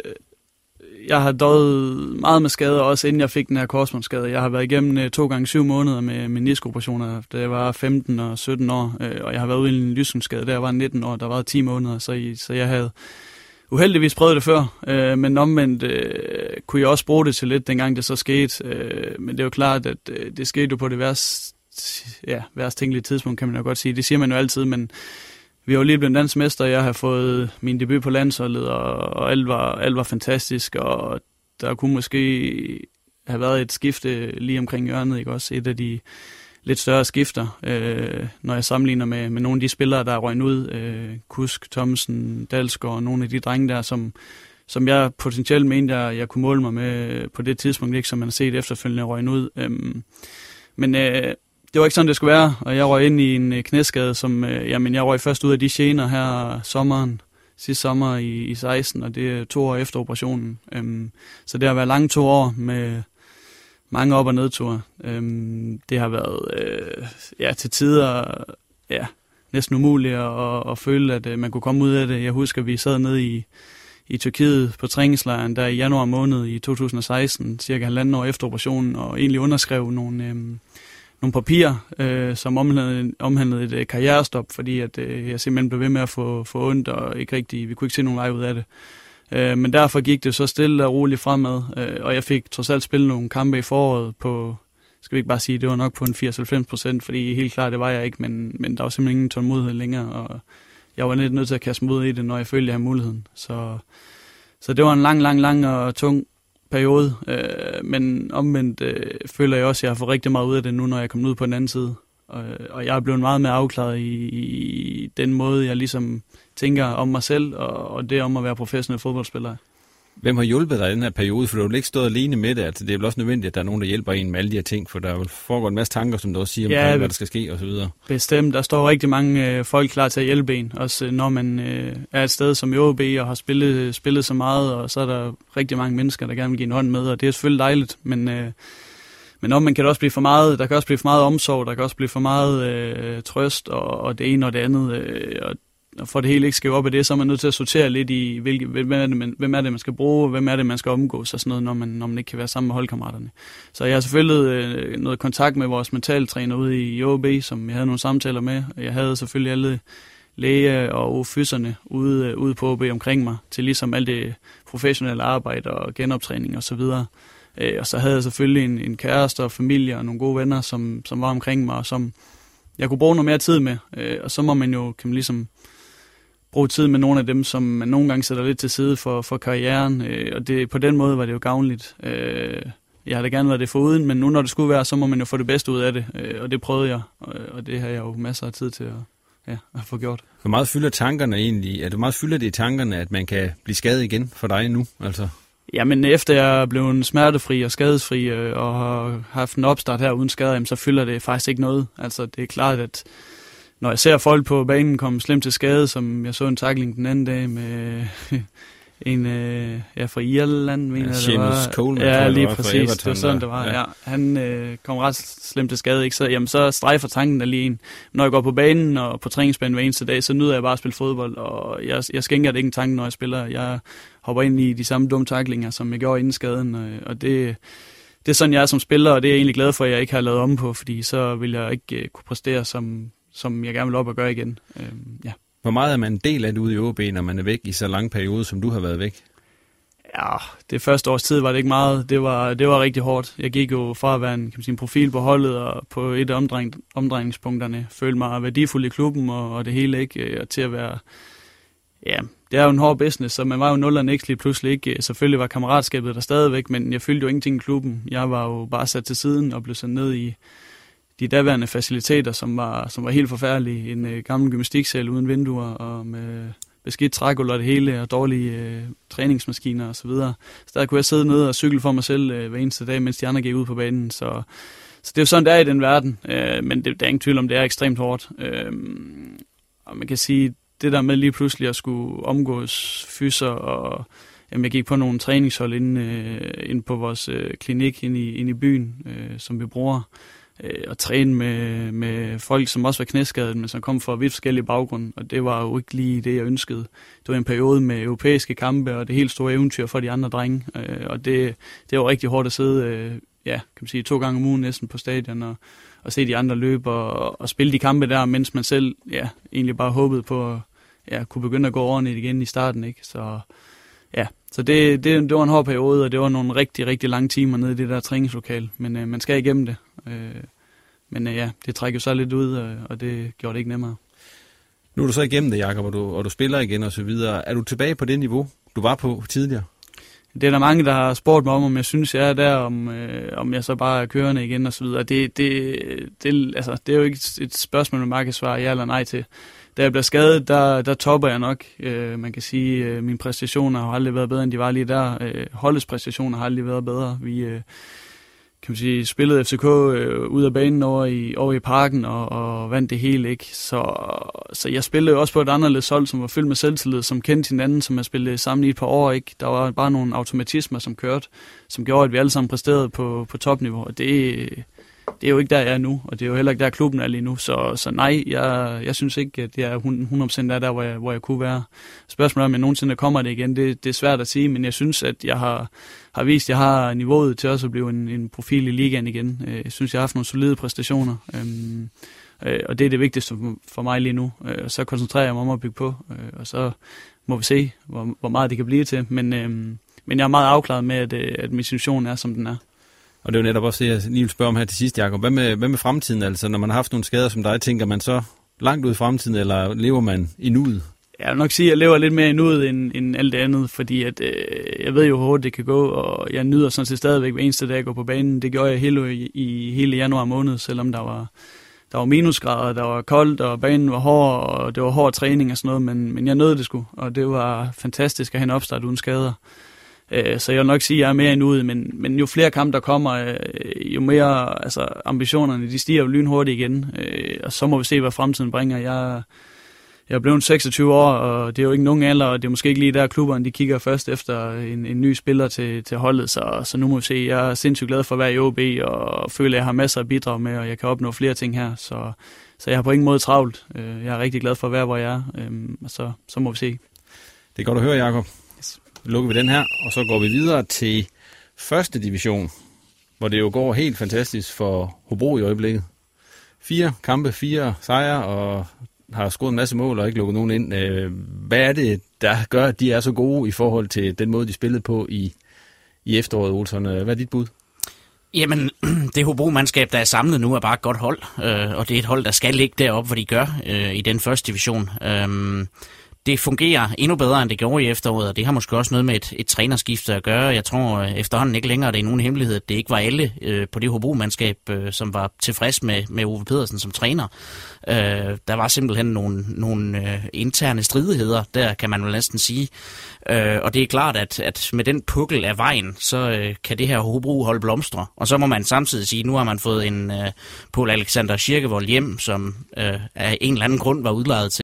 [SPEAKER 2] jeg har døjet meget med skader, også inden jeg fik den her korsbåndsskade. Jeg har været igennem øh, to gange syv måneder med meniskoperationer, da jeg var 15 og 17 år, øh, og jeg har været ude i en lysensskade, da jeg var 19 år, der var 10 måneder, så, I, så jeg havde uheldigvis prøvet det før, øh, men omvendt øh, kunne jeg også bruge det til lidt, dengang det så skete. Øh, men det er jo klart, at øh, det skete jo på det værste, ja, værst tænkelige tidspunkt, kan man jo godt sige. Det siger man jo altid, men vi har jo lige blevet dansk mester, jeg har fået min debut på landsholdet, og, og alt, var, alt var fantastisk, og der kunne måske have været et skifte lige omkring hjørnet, ikke også? Et af de lidt større skifter, øh, når jeg sammenligner med, med nogle af de spillere, der er røgnet ud. Øh, Kusk, Thomsen, Dalsgaard og nogle af de drenge der, som, som jeg potentielt mente, jeg, jeg kunne måle mig med på det tidspunkt, ikke som man har set efterfølgende røgnet ud. Øh, men øh, det var ikke sådan, det skulle være, og jeg røg ind i en øh, knæskade, som, øh, jamen jeg røg først ud af de gener her sommeren, sidste sommer i, i 16, og det er to år efter operationen. Øhm, så det har været lange to år med mange op- og nedture. Øhm, det har været øh, ja, til tider ja, næsten umuligt at, at føle, at øh, man kunne komme ud af det. Jeg husker, at vi sad nede i, i Tyrkiet på træningslejren der i januar måned i 2016, cirka halvanden år efter operationen, og egentlig underskrev nogle, øh, nogle papirer, øh, som omhandlede, omhandlede et øh, karrierestop, fordi at, øh, jeg simpelthen blev ved med at få, få ondt, og ikke rigtig, vi kunne ikke se nogen vej ud af det. Øh, men derfor gik det så stille og roligt fremad, øh, og jeg fik trods alt spillet nogle kampe i foråret på, skal vi ikke bare sige, det var nok på en 80-90 procent, fordi helt klart det var jeg ikke, men, men der var simpelthen ingen tålmodighed længere, og jeg var lidt nødt til at kaste mod i det, når jeg følte, jeg havde muligheden. Så, så det var en lang, lang, lang og tung periode, øh, men omvendt øh, føler jeg også, at jeg har fået rigtig meget ud af det nu, når jeg er kommet ud på den anden side. Og, og jeg er blevet meget mere afklaret i, i den måde, jeg ligesom tænker om mig selv, og, og det om at være professionel fodboldspiller.
[SPEAKER 1] Hvem har hjulpet dig i den her periode? For du har ikke stået alene med det. Altså, det er vel også nødvendigt, at der er nogen, der hjælper en med alle de her ting, for der er foregår en masse tanker, som du også siger, om ja, hvad der skal ske osv.
[SPEAKER 2] Bestemt. Der står rigtig mange øh, folk klar til at hjælpe en. Også øh, når man øh, er et sted som OB og har spillet, spillet så meget, og så er der rigtig mange mennesker, der gerne vil give en hånd med, og det er selvfølgelig dejligt, men... Øh, men om man kan også blive for meget, der kan også blive for meget omsorg, der kan også blive for meget øh, trøst og, og det ene og det andet. Øh, og for det hele ikke skal op i det, så er man nødt til at sortere lidt i, hvilke, hvem, er det, man, hvem er det, man skal bruge, hvem er det, man skal omgås og sådan noget, når man, når man ikke kan være sammen med holdkammeraterne. Så jeg har selvfølgelig øh, noget kontakt med vores mentaltræner ude i OB, som jeg havde nogle samtaler med. Jeg havde selvfølgelig alle læge og fysserne ude, øh, ude på OB omkring mig, til ligesom alt det professionelle arbejde og genoptræning og så videre. Øh, og så havde jeg selvfølgelig en, en kæreste og familie og nogle gode venner, som, som var omkring mig, og som jeg kunne bruge noget mere tid med. Øh, og så må man jo kan man ligesom bruge tid med nogle af dem, som man nogle gange sætter lidt til side for, for karrieren, øh, og det, på den måde var det jo gavnligt. Øh, jeg havde gerne været det foruden, men nu når det skulle være, så må man jo få det bedste ud af det, øh, og det prøvede jeg, og, og det har jeg jo masser af tid til at, ja, at få gjort.
[SPEAKER 1] Hvor meget fylder tankerne egentlig? Er det meget fylder det i tankerne, at man kan blive skadet igen for dig nu? Altså?
[SPEAKER 2] Jamen efter jeg er blevet smertefri og skadesfri øh, og har haft en opstart her uden skader, så fylder det faktisk ikke noget. Altså det er klart, at når jeg ser folk på banen komme slemt til skade, som jeg så en tackling den anden dag med en øh, ja, fra Irland, mener
[SPEAKER 1] ja, det var. Coleman,
[SPEAKER 2] ja, lige præcis. Everton, det var sådan, det var. Ja. ja. Han øh, kom ret slemt til skade, ikke? Så, jamen, så strejfer tanken der lige en. Når jeg går på banen og på træningsbanen hver eneste dag, så nyder jeg bare at spille fodbold, og jeg, jeg skænker det ikke en tanke, når jeg spiller. Jeg hopper ind i de samme dumme taklinger, som jeg gjorde inden skaden, og, og det, det er sådan, jeg er som spiller, og det er jeg egentlig glad for, at jeg ikke har lavet om på, fordi så vil jeg ikke uh, kunne præstere som, som jeg gerne vil op og gøre igen. Øhm, ja.
[SPEAKER 1] Hvor meget er man en del af det ude i OB, når man er væk i så lang periode, som du har været væk?
[SPEAKER 2] Ja, det første års tid var det ikke meget. Det var, det var rigtig hårdt. Jeg gik jo fra at være en, kan man sige, en profil på holdet, og på et af omdrejning, omdrejningspunkterne følte mig værdifuld i klubben, og, og det hele ikke, og til at være... Ja, det er jo en hård business, så man var jo nul og niks lige pludselig ikke. Selvfølgelig var kammeratskabet der stadigvæk, men jeg følte jo ingenting i klubben. Jeg var jo bare sat til siden og blev sendt ned i, de daværende faciliteter, som var, som var helt forfærdelige. En øh, gammel gymnastiksal uden vinduer og med beskidt trægulv og det hele, og dårlige øh, træningsmaskiner osv. Så, videre. så der kunne jeg sidde nede og cykle for mig selv øh, hver eneste dag, mens de andre gik ud på banen. Så, så det er jo sådan, det er i den verden. Øh, men det, der er ingen tvivl om, det er ekstremt hårdt. Øh, og man kan sige, det der med lige pludselig at skulle omgås fyser og Jamen, jeg gik på nogle træningshold inde, øh, inde på vores øh, klinik inde i, inde i byen, øh, som vi bruger øh, at træne med, med folk, som også var knæskadet, men som kom fra vidt forskellige baggrunde, og det var jo ikke lige det, jeg ønskede. Det var en periode med europæiske kampe, og det helt store eventyr for de andre drenge, øh, og det, det var rigtig hårdt at sidde, øh, ja, kan man sige, to gange om ugen næsten på stadion, og, og se de andre løbe og, og spille de kampe der, mens man selv, ja, egentlig bare håbede på at ja, kunne begynde at gå ordentligt igen i starten, ikke? Så ja, så det, det, det var en hård periode, og det var nogle rigtig, rigtig lange timer nede i det der træningslokal. Men øh, man skal igennem det. Øh, men øh, ja, det trækker så lidt ud, øh, og det gjorde det ikke nemmere.
[SPEAKER 1] Nu er du så igennem det, Jacob, og du, og du spiller igen og så videre. Er du tilbage på det niveau, du var på tidligere?
[SPEAKER 2] det er der mange, der har spurgt mig om, om jeg synes, jeg er der, om, øh, om jeg så bare er kørende igen og så videre. Det, det, det, altså, det er jo ikke et spørgsmål, man bare kan svare ja eller nej til. Da jeg bliver skadet, der, der topper jeg nok. Øh, man kan sige, at øh, mine præstationer har aldrig været bedre, end de var lige der. Øh, holdets præstationer har aldrig været bedre. Vi, øh, kan man sige, spillede FCK øh, ud af banen over i, over i parken og, og vandt det hele. ikke. Så, så jeg spillede også på et anderledes hold, som var fyldt med selvtillid, som kendte hinanden, som jeg spillede sammen i et par år. ikke. Der var bare nogle automatismer, som kørte, som gjorde, at vi alle sammen præsterede på, på topniveau. Og det, det er jo ikke der, jeg er nu, og det er jo heller ikke der, klubben er lige nu. Så, så nej, jeg, jeg synes ikke, at jeg er 100% der, der hvor, jeg, hvor jeg kunne være. Spørgsmålet er, om jeg nogensinde kommer det igen, det, det er svært at sige, men jeg synes, at jeg har, har vist, at jeg har niveauet til også at blive en, en profil i ligaen igen. Øh, jeg synes, jeg har haft nogle solide præstationer, øhm, øh, og det er det vigtigste for mig lige nu. Øh, så koncentrerer jeg mig om at bygge på, øh, og så må vi se, hvor, hvor meget det kan blive til. Men, øhm, men jeg er meget afklaret med, at, øh, at min situation er, som den er.
[SPEAKER 1] Og det er jo netop også det, jeg lige vil spørge om her til sidst, Jacob. Hvad med, hvad med fremtiden? Altså, når man har haft nogle skader som dig, tænker man så langt ud i fremtiden, eller lever man i nuet?
[SPEAKER 2] Jeg vil nok sige, at jeg lever lidt mere i nuet end, end alt det andet, fordi at, øh, jeg ved jo, hvor hurtigt det kan gå, og jeg nyder sådan set stadigvæk hver eneste dag, jeg går på banen. Det gjorde jeg hele, i, i hele januar måned, selvom der var, der var minusgrader, der var koldt, og banen var hård, og det var hård træning og sådan noget, men, men jeg nød det sgu, og det var fantastisk at have en opstart uden skader. Øh, så jeg vil nok sige, at jeg er mere end ude, men, men jo flere kampe der kommer, øh, jo mere altså, ambitionerne de stiger jo lynhurtigt igen, øh, og så må vi se, hvad fremtiden bringer. Jeg, jeg er blevet 26 år, og det er jo ikke nogen alder, og det er måske ikke lige der, klubberne de kigger først efter en, en ny spiller til, til holdet, så, så nu må vi se. Jeg er sindssygt glad for at være i OB, og føler, at jeg har masser at bidrage med, og jeg kan opnå flere ting her, så, så jeg har på ingen måde travlt. Øh, jeg er rigtig glad for at være, hvor jeg er, øhm, og så, så må vi se.
[SPEAKER 1] Det er godt at høre, Jacob lukker vi den her, og så går vi videre til første division, hvor det jo går helt fantastisk for Hobro i øjeblikket. Fire kampe, fire sejre, og har scoret en masse mål og ikke lukket nogen ind. Øh, hvad er det, der gør, at de er så gode i forhold til den måde, de spillede på i, i efteråret, Olsen? Hvad er dit bud?
[SPEAKER 5] Jamen, det Hobro-mandskab, der er samlet nu, er bare et godt hold, øh, og det er et hold, der skal ligge deroppe, hvor de gør øh, i den første division. Øh, det fungerer endnu bedre, end det gjorde i efteråret, og det har måske også noget med et, et trænerskifte at gøre. Jeg tror øh, efterhånden ikke længere, det er nogen hemmelighed, at det ikke var alle øh, på det Hobro-mandskab, øh, som var tilfreds med, med Ove Pedersen som træner. Øh, der var simpelthen nogle, nogle øh, interne stridigheder, der kan man vel næsten sige. Øh, og det er klart, at, at med den pukkel af vejen, så øh, kan det her Hobro holde blomstre. Og så må man samtidig sige, at nu har man fået en øh, Paul Alexander Kirkevold hjem, som øh, af en eller anden grund var udlejet til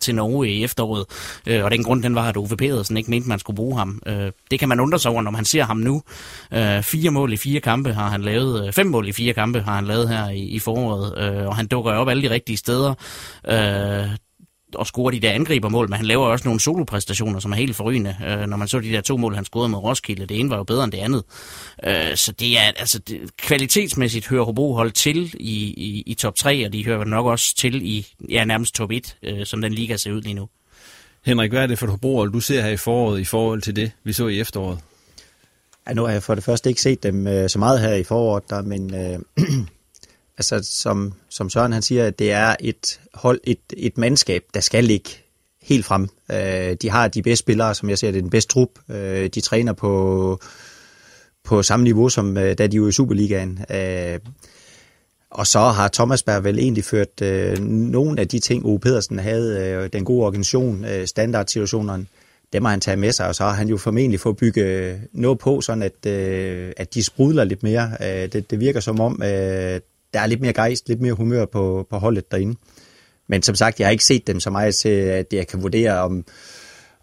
[SPEAKER 5] Til Norge i efteråret, øh, og den grund den var, at Ove Pedersen ikke mente, man skulle bruge ham. Øh, det kan man undre sig over, når man ser ham nu. Øh, fire mål i fire kampe har han lavet, øh, fem mål i fire kampe har han lavet her i, i foråret, øh, og han dukker op alle de rigtige steder. Øh, og score de der angribermål, men han laver også nogle solopræstationer, som er helt forrygende. Øh, når man så de der to mål, han scorede med Roskilde, det ene var jo bedre end det andet. Øh, så det er altså det, kvalitetsmæssigt hører Hobro hold til i, i, i top 3, og de hører nok også til i ja, nærmest top 1, øh, som den liga ser ud lige nu.
[SPEAKER 1] Henrik, hvad er det for et Hobro du ser her i foråret i forhold til det, vi så i efteråret?
[SPEAKER 4] Ja, nu har jeg for det første ikke set dem øh, så meget her i foråret, der, men øh, altså som, som Søren han siger, at det er et hold, et, et mandskab, der skal ligge helt frem. Øh, de har de bedste spillere, som jeg ser det, er den bedste trup. Øh, de træner på, på samme niveau, som øh, da de var i Superligaen. Øh, og så har Thomas Berg vel egentlig ført øh, nogle af de ting, Ove Pedersen havde, øh, den gode organisation, øh, standardsituationerne, dem har han taget med sig, og så har han jo formentlig fået bygge noget på, sådan at, øh, at de sprudler lidt mere. Øh, det, det virker som om, øh, der er lidt mere gejst, lidt mere humør på, på holdet derinde. Men som sagt, jeg har ikke set dem så meget til, at jeg kan vurdere, om,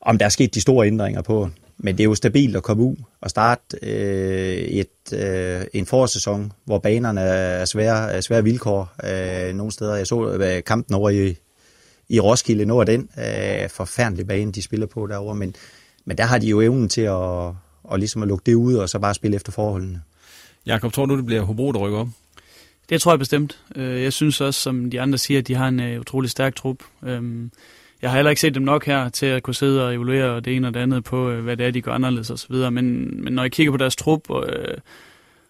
[SPEAKER 4] om der er sket de store ændringer på. Men det er jo stabilt at komme ud og starte øh, et, øh, en forårssæson, hvor banerne er svære, er svære vilkår øh, nogle steder. Jeg så øh, kampen over i, i Roskilde, når den øh, forfærdelige bane, de spiller på derovre, men, men der har de jo evnen til at, og ligesom at lukke det ud, og så bare spille efter forholdene.
[SPEAKER 1] Jakob, tror du, det bliver Hobro, der rykker op?
[SPEAKER 2] Det tror jeg bestemt. Øh, jeg synes også, som de andre siger, at de har en øh, utrolig stærk trup. Øhm, jeg har heller ikke set dem nok her til at kunne sidde og evaluere det ene og det andet på, øh, hvad det er, de gør anderledes osv. Men, men når jeg kigger på deres trup, og,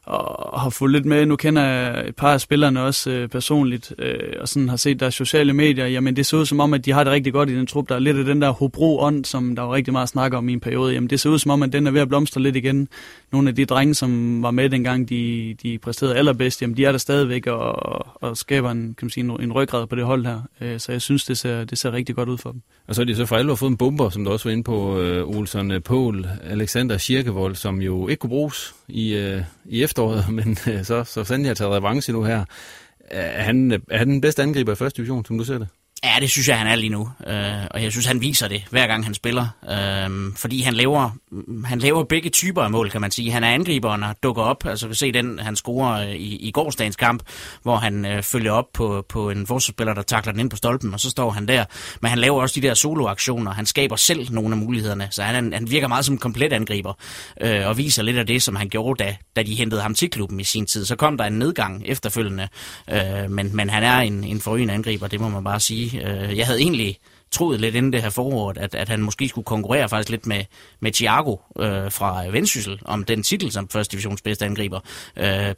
[SPEAKER 2] og har fulgt lidt med. Nu kender jeg et par af spillerne også øh, personligt, øh, og sådan har set deres sociale medier. Jamen det ser ud som om, at de har det rigtig godt i den trup. Der er lidt af den der Hobro-ånd, som der var rigtig meget snak om i en periode. Jamen det ser ud som om, at den er ved at blomstre lidt igen. Nogle af de drenge, som var med dengang, de, de præsterede allerbedst, jamen de er der stadigvæk og, og skaber en, kan man sige, en, en ryggrad på det hold her. Øh, så jeg synes, det ser, det ser rigtig godt ud for dem.
[SPEAKER 1] Og så er de så for alvor fået en bomber, som du også var inde på, øh, Olsen øh, Pål, Alexander Kirkevold, som jo ikke kunne bruges i, øh, i efteråret, men øh, så, så sandelig har taget revanche nu her. Er han, er han den bedste angriber i første division, som du ser det?
[SPEAKER 5] Ja, det synes jeg, han er lige nu. Øh, og jeg synes, han viser det, hver gang han spiller. Øh, fordi han laver, han laver begge typer af mål, kan man sige. Han er angriberen og dukker op. Altså, vi se den, han scorer øh, i, i gårsdagens kamp, hvor han øh, følger op på, på en forsvarsspiller, der takler den ind på stolpen, og så står han der. Men han laver også de der soloaktioner. Han skaber selv nogle af mulighederne. Så han, han virker meget som en komplet angriber, øh, og viser lidt af det, som han gjorde, da, da de hentede ham til klubben i sin tid. Så kom der en nedgang efterfølgende, øh, men, men han er en, en forrygende angriber, det må man bare sige sige. Øh, jeg havde egentlig troet lidt inden det her forår, at, at han måske skulle konkurrere faktisk lidt med, med Thiago øh, fra Vendsyssel om den titel som første divisions bedste angriber. Øh,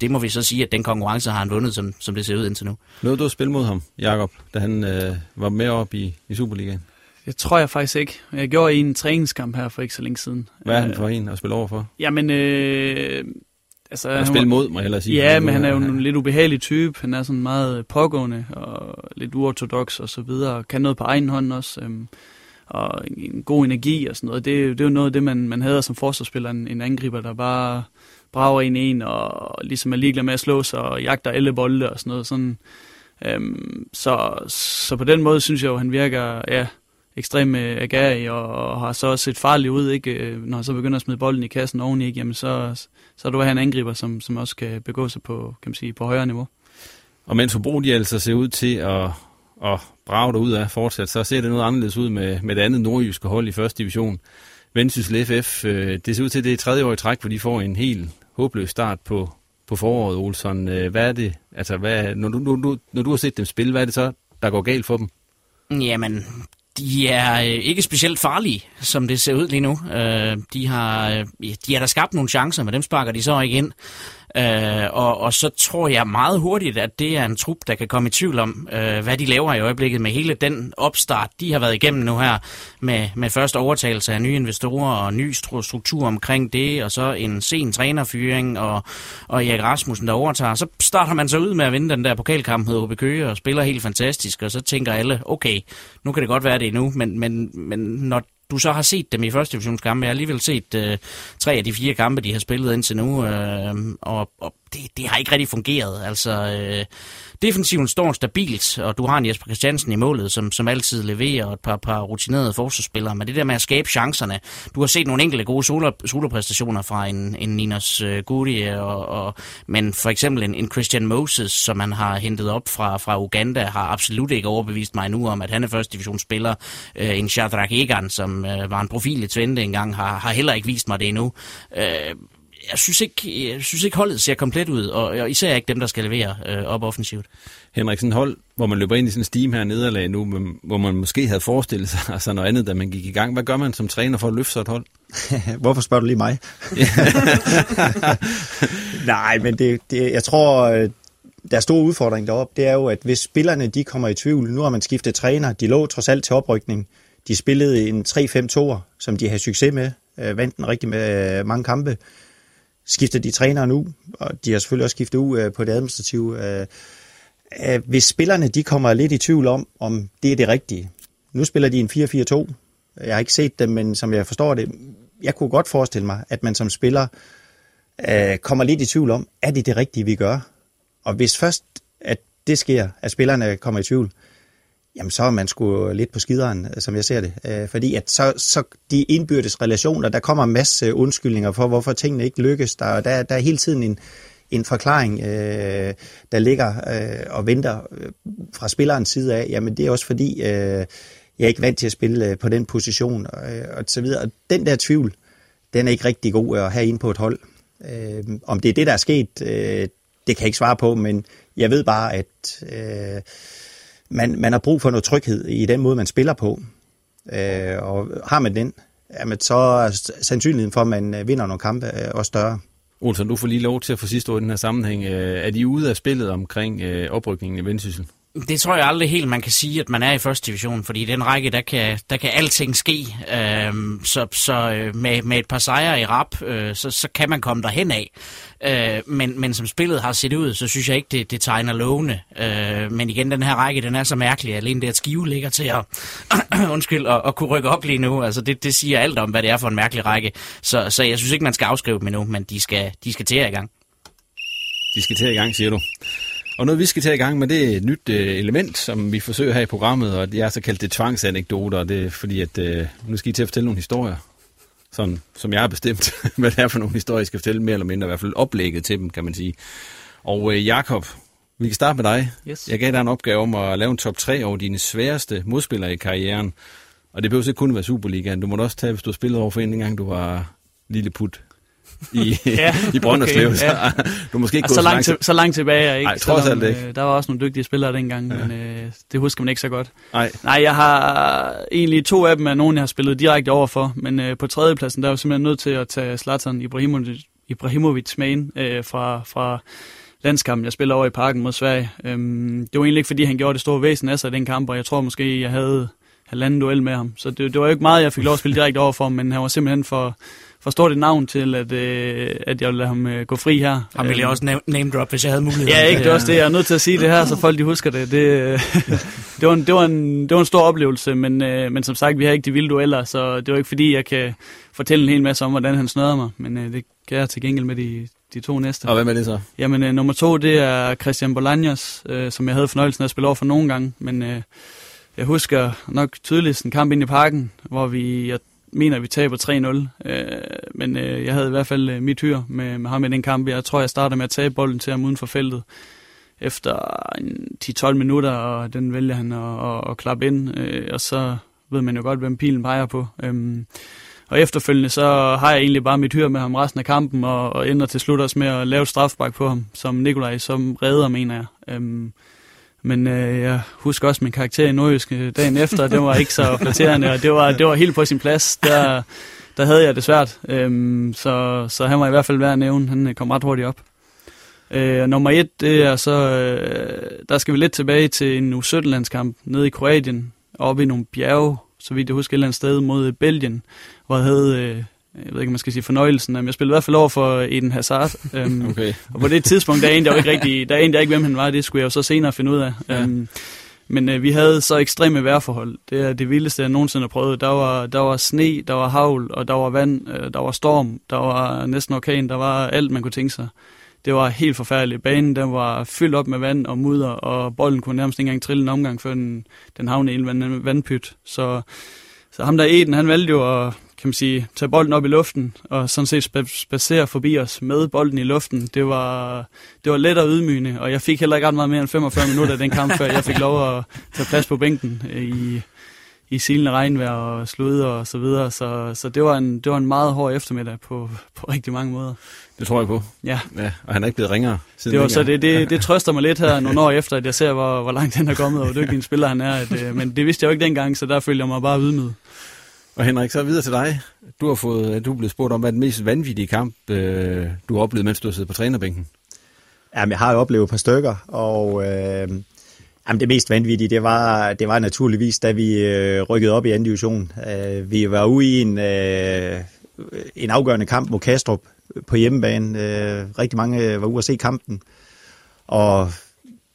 [SPEAKER 5] det må vi så sige, at den konkurrence har han vundet, som, som det ser ud indtil nu.
[SPEAKER 1] Nåede du at spille mod ham, Jakob, da han øh, var med op i, i Superligaen?
[SPEAKER 2] Det tror jeg faktisk ikke. Jeg gjorde i en træningskamp her for ikke så længe siden.
[SPEAKER 1] Hvad er han for en at spille over for?
[SPEAKER 2] Jamen, øh,
[SPEAKER 1] Altså, at spille mod, må jeg hellere sige.
[SPEAKER 2] Ja, men han er jo en lidt ubehagelig type. Han er sådan meget pågående og lidt uortodox og så videre. Kan noget på egen hånd også. Øhm, og en god energi og sådan noget. Det, det er jo noget af det, man, man havde som forsvarsspiller. En, en angriber, der bare brager en en og ligesom er ligeglad med at slå sig og jagter alle bolde og sådan noget. Sådan, øhm, så, så på den måde synes jeg jo, han virker... Ja, ekstremt øh, agerig og, og har så også set farligt ud, ikke? Øh, når han så begynder at smide bolden i kassen oveni, ikke? Jamen så, så er du en angriber, som, som også kan begå sig på, kan man sige, på højere niveau.
[SPEAKER 1] Og mens Hobro de altså ser ud til at, at brage ud af fortsat, så ser det noget anderledes ud med, med det andet nordjyske hold i første division. Vendsyssel FF, øh, det ser ud til, at det er tredje år i træk, hvor de får en helt håbløs start på, på foråret, Olsson. Hvad er det, altså hvad, når, du, når, du, når du har set dem spille, hvad er det så, der går galt for dem?
[SPEAKER 5] Jamen, de er øh, ikke specielt farlige, som det ser ud lige nu. Øh, de har øh, de har da skabt nogle chancer, men dem sparker de så ikke ind. Øh, og, og så tror jeg meget hurtigt, at det er en trup, der kan komme i tvivl om, øh, hvad de laver i øjeblikket med hele den opstart, de har været igennem nu her, med, med første overtagelse af nye investorer og ny struktur omkring det, og så en sen trænerfyring og, og Erik Rasmussen, der overtager. Så starter man så ud med at vinde den der pokalkamp mod OB Køge og spiller helt fantastisk, og så tænker alle, okay, nu kan det godt være det nu, men, men, men når du så har set dem i første divisionskampe. Jeg har alligevel set øh, tre af de fire kampe, de har spillet indtil nu, øh, og, og det, det har ikke rigtig fungeret. Altså, øh, defensiven står stabilt, og du har en Jesper Christiansen i målet, som, som altid leverer, og et par, par rutinerede forsvarsspillere. Men det der med at skabe chancerne, du har set nogle enkelte gode solo, solopræstationer fra en, en Ninos øh, Gudi, og, og, men for eksempel en, en Christian Moses, som man har hentet op fra, fra Uganda, har absolut ikke overbevist mig nu om, at han er første divisionsspiller. Øh, en Shadrach Egan, som øh, var en profil i Twente engang, har, har heller ikke vist mig det endnu. Øh, jeg synes ikke, jeg synes ikke holdet ser komplet ud, og især ikke dem, der skal levere øh, op offensivt.
[SPEAKER 1] Henrik, sådan hold, hvor man løber ind i sådan en steam her nederlag nu, hvor man måske havde forestillet sig altså noget andet, da man gik i gang. Hvad gør man som træner for at løfte sig et hold?
[SPEAKER 4] Hvorfor spørger du lige mig? Nej, men det, det, jeg tror, øh, der er stor udfordring deroppe, det er jo, at hvis spillerne de kommer i tvivl, nu har man skiftet træner, de lå trods alt til oprykning, de spillede en 3-5-2'er, som de har succes med, øh, vandt den rigtig med øh, mange kampe, skifter de træner nu, og de har selvfølgelig også skiftet ud øh, på det administrative. Øh, øh, hvis spillerne de kommer lidt i tvivl om, om det er det rigtige. Nu spiller de en 4-4-2. Jeg har ikke set dem, men som jeg forstår det, jeg kunne godt forestille mig, at man som spiller øh, kommer lidt i tvivl om, er det det rigtige, vi gør? Og hvis først, at det sker, at spillerne kommer i tvivl, jamen så er man sgu lidt på skideren, som jeg ser det. Øh, fordi at så, så de indbyrdes relationer, der kommer en masse undskyldninger for, hvorfor tingene ikke lykkes. Der, der, der er hele tiden en, en forklaring, øh, der ligger øh, og venter øh, fra spillerens side af, jamen det er også fordi, øh, jeg er ikke vant til at spille øh, på den position, øh, og så videre. Og den der tvivl, den er ikke rigtig god at have inde på et hold. Øh, om det er det, der er sket, øh, det kan jeg ikke svare på, men jeg ved bare, at øh, man, man har brug for noget tryghed i den måde, man spiller på. Øh, og har man den, jamen, så er sandsynligheden for, at man øh, vinder nogle kampe øh, også større.
[SPEAKER 1] Olsen, du får lige lov til at få sidste ord i den her sammenhæng. Øh, er de ude af spillet omkring øh, oprykningen i Vendsyssel?
[SPEAKER 5] Det tror jeg aldrig helt, man kan sige, at man er i første division, fordi i den række, der kan, der kan alting ske. Øhm, så så øh, med, med et par sejre i rap, øh, så, så kan man komme derhen af. Øh, men, men som spillet har set ud, så synes jeg ikke, det, det tegner lovende. Øh, men igen, den her række, den er så mærkelig. Alene det, at Skive ligger til at, undskyld, at, at kunne rykke op lige nu, altså det, det siger alt om, hvad det er for en mærkelig række. Så, så jeg synes ikke, man skal afskrive dem endnu, men de skal, de skal til i gang.
[SPEAKER 1] De skal til i gang, siger du. Og noget, vi skal tage i gang med, det er et nyt øh, element, som vi forsøger her i programmet, og det er så kaldt det tvangsanekdoter, det er fordi, at øh, nu skal I til at fortælle nogle historier, sådan, som jeg har bestemt, hvad det er for nogle historier, I skal fortælle mere eller mindre, i hvert fald oplægget til dem, kan man sige. Og øh, Jakob, vi kan starte med dig.
[SPEAKER 2] Yes.
[SPEAKER 1] Jeg gav dig en opgave om at lave en top 3 over dine sværeste modspillere i karrieren. Og det behøver ikke kun være Superligaen. Du må også tage, hvis du har spillet over for en gang, du var lille put i, ja, i Brønderslev. Okay, ja. du måske ikke
[SPEAKER 2] altså, så, langt til, så langt tilbage er ikke.
[SPEAKER 1] Nej, trods alt ikke.
[SPEAKER 2] Øh, der var også nogle dygtige spillere dengang, ja. men øh, det husker man ikke så godt.
[SPEAKER 1] Nej.
[SPEAKER 2] Nej, jeg har egentlig to af dem er nogen, jeg har spillet direkte over for, men øh, på tredjepladsen, der var jeg simpelthen nødt til at tage Zlatan Ibrahimovic, Ibrahimovic med ind øh, fra, fra landskampen, jeg spiller over i parken mod Sverige. Øhm, det var egentlig ikke, fordi han gjorde det store væsen af sig i den kamp, og jeg tror måske, jeg havde halvanden duel med ham. Så det, det var jo ikke meget, jeg fik lov at spille direkte over for, men han var simpelthen for, for stort et navn til, at, øh, at jeg vil lade ham øh, gå fri her.
[SPEAKER 5] Han ville jeg også name drop, hvis jeg havde mulighed.
[SPEAKER 2] Ja, ikke? Det er også det. Jeg er nødt til at sige det her, så folk de husker det. Det, det, var, en, det, var, en, det var en stor oplevelse, men, øh, men som sagt, vi har ikke de vilde dueller, så det var ikke fordi, jeg kan fortælle en hel masse om, hvordan han snøder mig. Men øh, det kan jeg til gengæld med de, de to næste.
[SPEAKER 1] Og hvem er det så?
[SPEAKER 2] Jamen, øh, nummer to, det er Christian Bolaños, øh, som jeg havde fornøjelsen af at spille over for nogle gange, men... Øh, jeg husker nok tydeligst en kamp ind i parken, hvor vi, jeg mener, at vi taber 3-0. Øh, men øh, jeg havde i hvert fald øh, mit hyr med, med ham i den kamp. Jeg tror, jeg starter med at tage bolden til ham uden for feltet efter 10-12 minutter, og den vælger han at, at, at klappe ind. Øh, og så ved man jo godt, hvem pilen peger på. Øh, og efterfølgende så har jeg egentlig bare mit hyr med ham resten af kampen, og, og ender til slut også med at lave strafbak på ham, som Nikolaj som redder, mener jeg. Øh, men øh, jeg husker også min karakter i Nordjysk øh, dagen efter, det var ikke så flatterende, og det var, det var helt på sin plads. Der, der havde jeg det svært, øhm, så, så han var i hvert fald værd at nævne. Han øh, kom ret hurtigt op. Øh, nummer et, det er så, øh, der skal vi lidt tilbage til en U17-landskamp nede i Kroatien, oppe i nogle bjerge, så vidt jeg husker et eller andet sted mod øh, Belgien, hvor jeg havde øh, jeg ved ikke, om man skal sige fornøjelsen, men jeg spillede i hvert fald over for Eden Hazard.
[SPEAKER 1] Um, okay.
[SPEAKER 2] og på det tidspunkt, der er en, der ikke rigtig, der er en, der ikke, hvem han var, det skulle jeg jo så senere finde ud af. Ja. Um, men uh, vi havde så ekstreme vejrforhold. Det er det vildeste, jeg nogensinde har prøvet. Der var, der var sne, der var havl, og der var vand, uh, der var storm, der var næsten orkan, der var alt, man kunne tænke sig. Det var helt forfærdeligt. Banen den var fyldt op med vand og mudder, og bolden kunne nærmest ikke engang trille en omgang, før den, den havnede i en vandpyt. Så, så ham der Eden, han valgte jo at kan man sige, tage bolden op i luften, og sådan set spacere forbi os med bolden i luften. Det var, det var let og ydmygende, og jeg fik heller ikke ret meget mere end 45 minutter af den kamp, før jeg fik lov at tage plads på bænken i, i silende regnvejr og slud og så videre. Så, så det, var en, det var en meget hård eftermiddag på, på rigtig mange måder.
[SPEAKER 1] Det tror jeg på.
[SPEAKER 2] Ja.
[SPEAKER 1] ja og han er ikke blevet ringere
[SPEAKER 2] siden Det, var, så det, det, det trøster mig lidt her nogle år efter, at jeg ser, hvor, hvor langt den er kommet, og hvor dygtig en spiller han er. At, øh, men det vidste jeg jo ikke dengang, så der følger jeg mig bare ydmyget.
[SPEAKER 1] Og Henrik, så videre til dig. Du har fået, du er blevet spurgt om, hvad den mest vanvittige kamp, øh, du har oplevet, mens du har siddet på trænerbænken?
[SPEAKER 4] Jamen, jeg har jo oplevet et par stykker, og øh, jamen, det mest vanvittige, det var, det var naturligvis, da vi øh, rykkede op i anden division. Øh, vi var ude i en, øh, en afgørende kamp mod Kastrup på hjemmebane. Øh, rigtig mange var ude at se kampen, og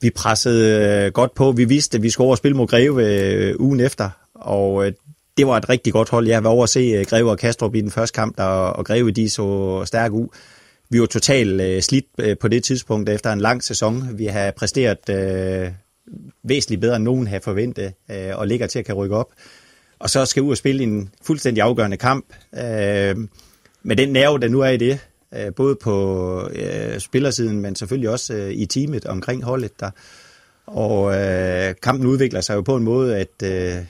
[SPEAKER 4] vi pressede øh, godt på. Vi vidste, at vi skulle over og spille mod Greve øh, ugen efter, og øh, det var et rigtig godt hold. Jeg var over at se øh, Greve og Kastrup i den første kamp, der, og Greve de så stærke ud. Vi var totalt øh, slidt øh, på det tidspunkt efter en lang sæson. Vi har præsteret øh, væsentligt bedre end nogen havde forventet, øh, og ligger til at kan rykke op. Og så skal ud og spille en fuldstændig afgørende kamp. Øh, med den nerve, der nu er i det, øh, både på øh, spillersiden, men selvfølgelig også øh, i teamet omkring holdet der. Og øh, kampen udvikler sig jo på en måde, at øh,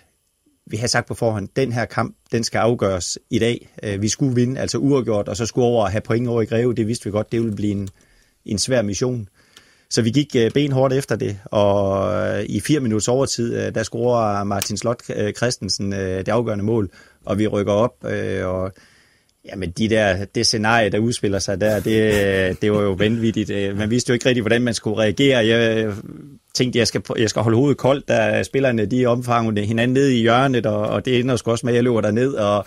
[SPEAKER 4] vi har sagt på forhånd, den her kamp, den skal afgøres i dag. Øh, vi skulle vinde, altså uafgjort, og så skulle over og have point over i Greve. Det vidste vi godt, det ville blive en, en svær mission. Så vi gik øh, benhårdt efter det, og øh, i fire minutters overtid, der scorer Martin Slot Christensen det afgørende mål, og vi rykker op, og Jamen, de der, det scenarie, der udspiller sig der, det, det var jo vanvittigt. Øh, man vidste jo ikke rigtig, hvordan man skulle reagere. Jeg øh, tænkte, jeg skal, jeg skal holde hovedet koldt, da spillerne de omfanger hinanden ned i hjørnet, og, og det ender også med, at jeg løber derned og,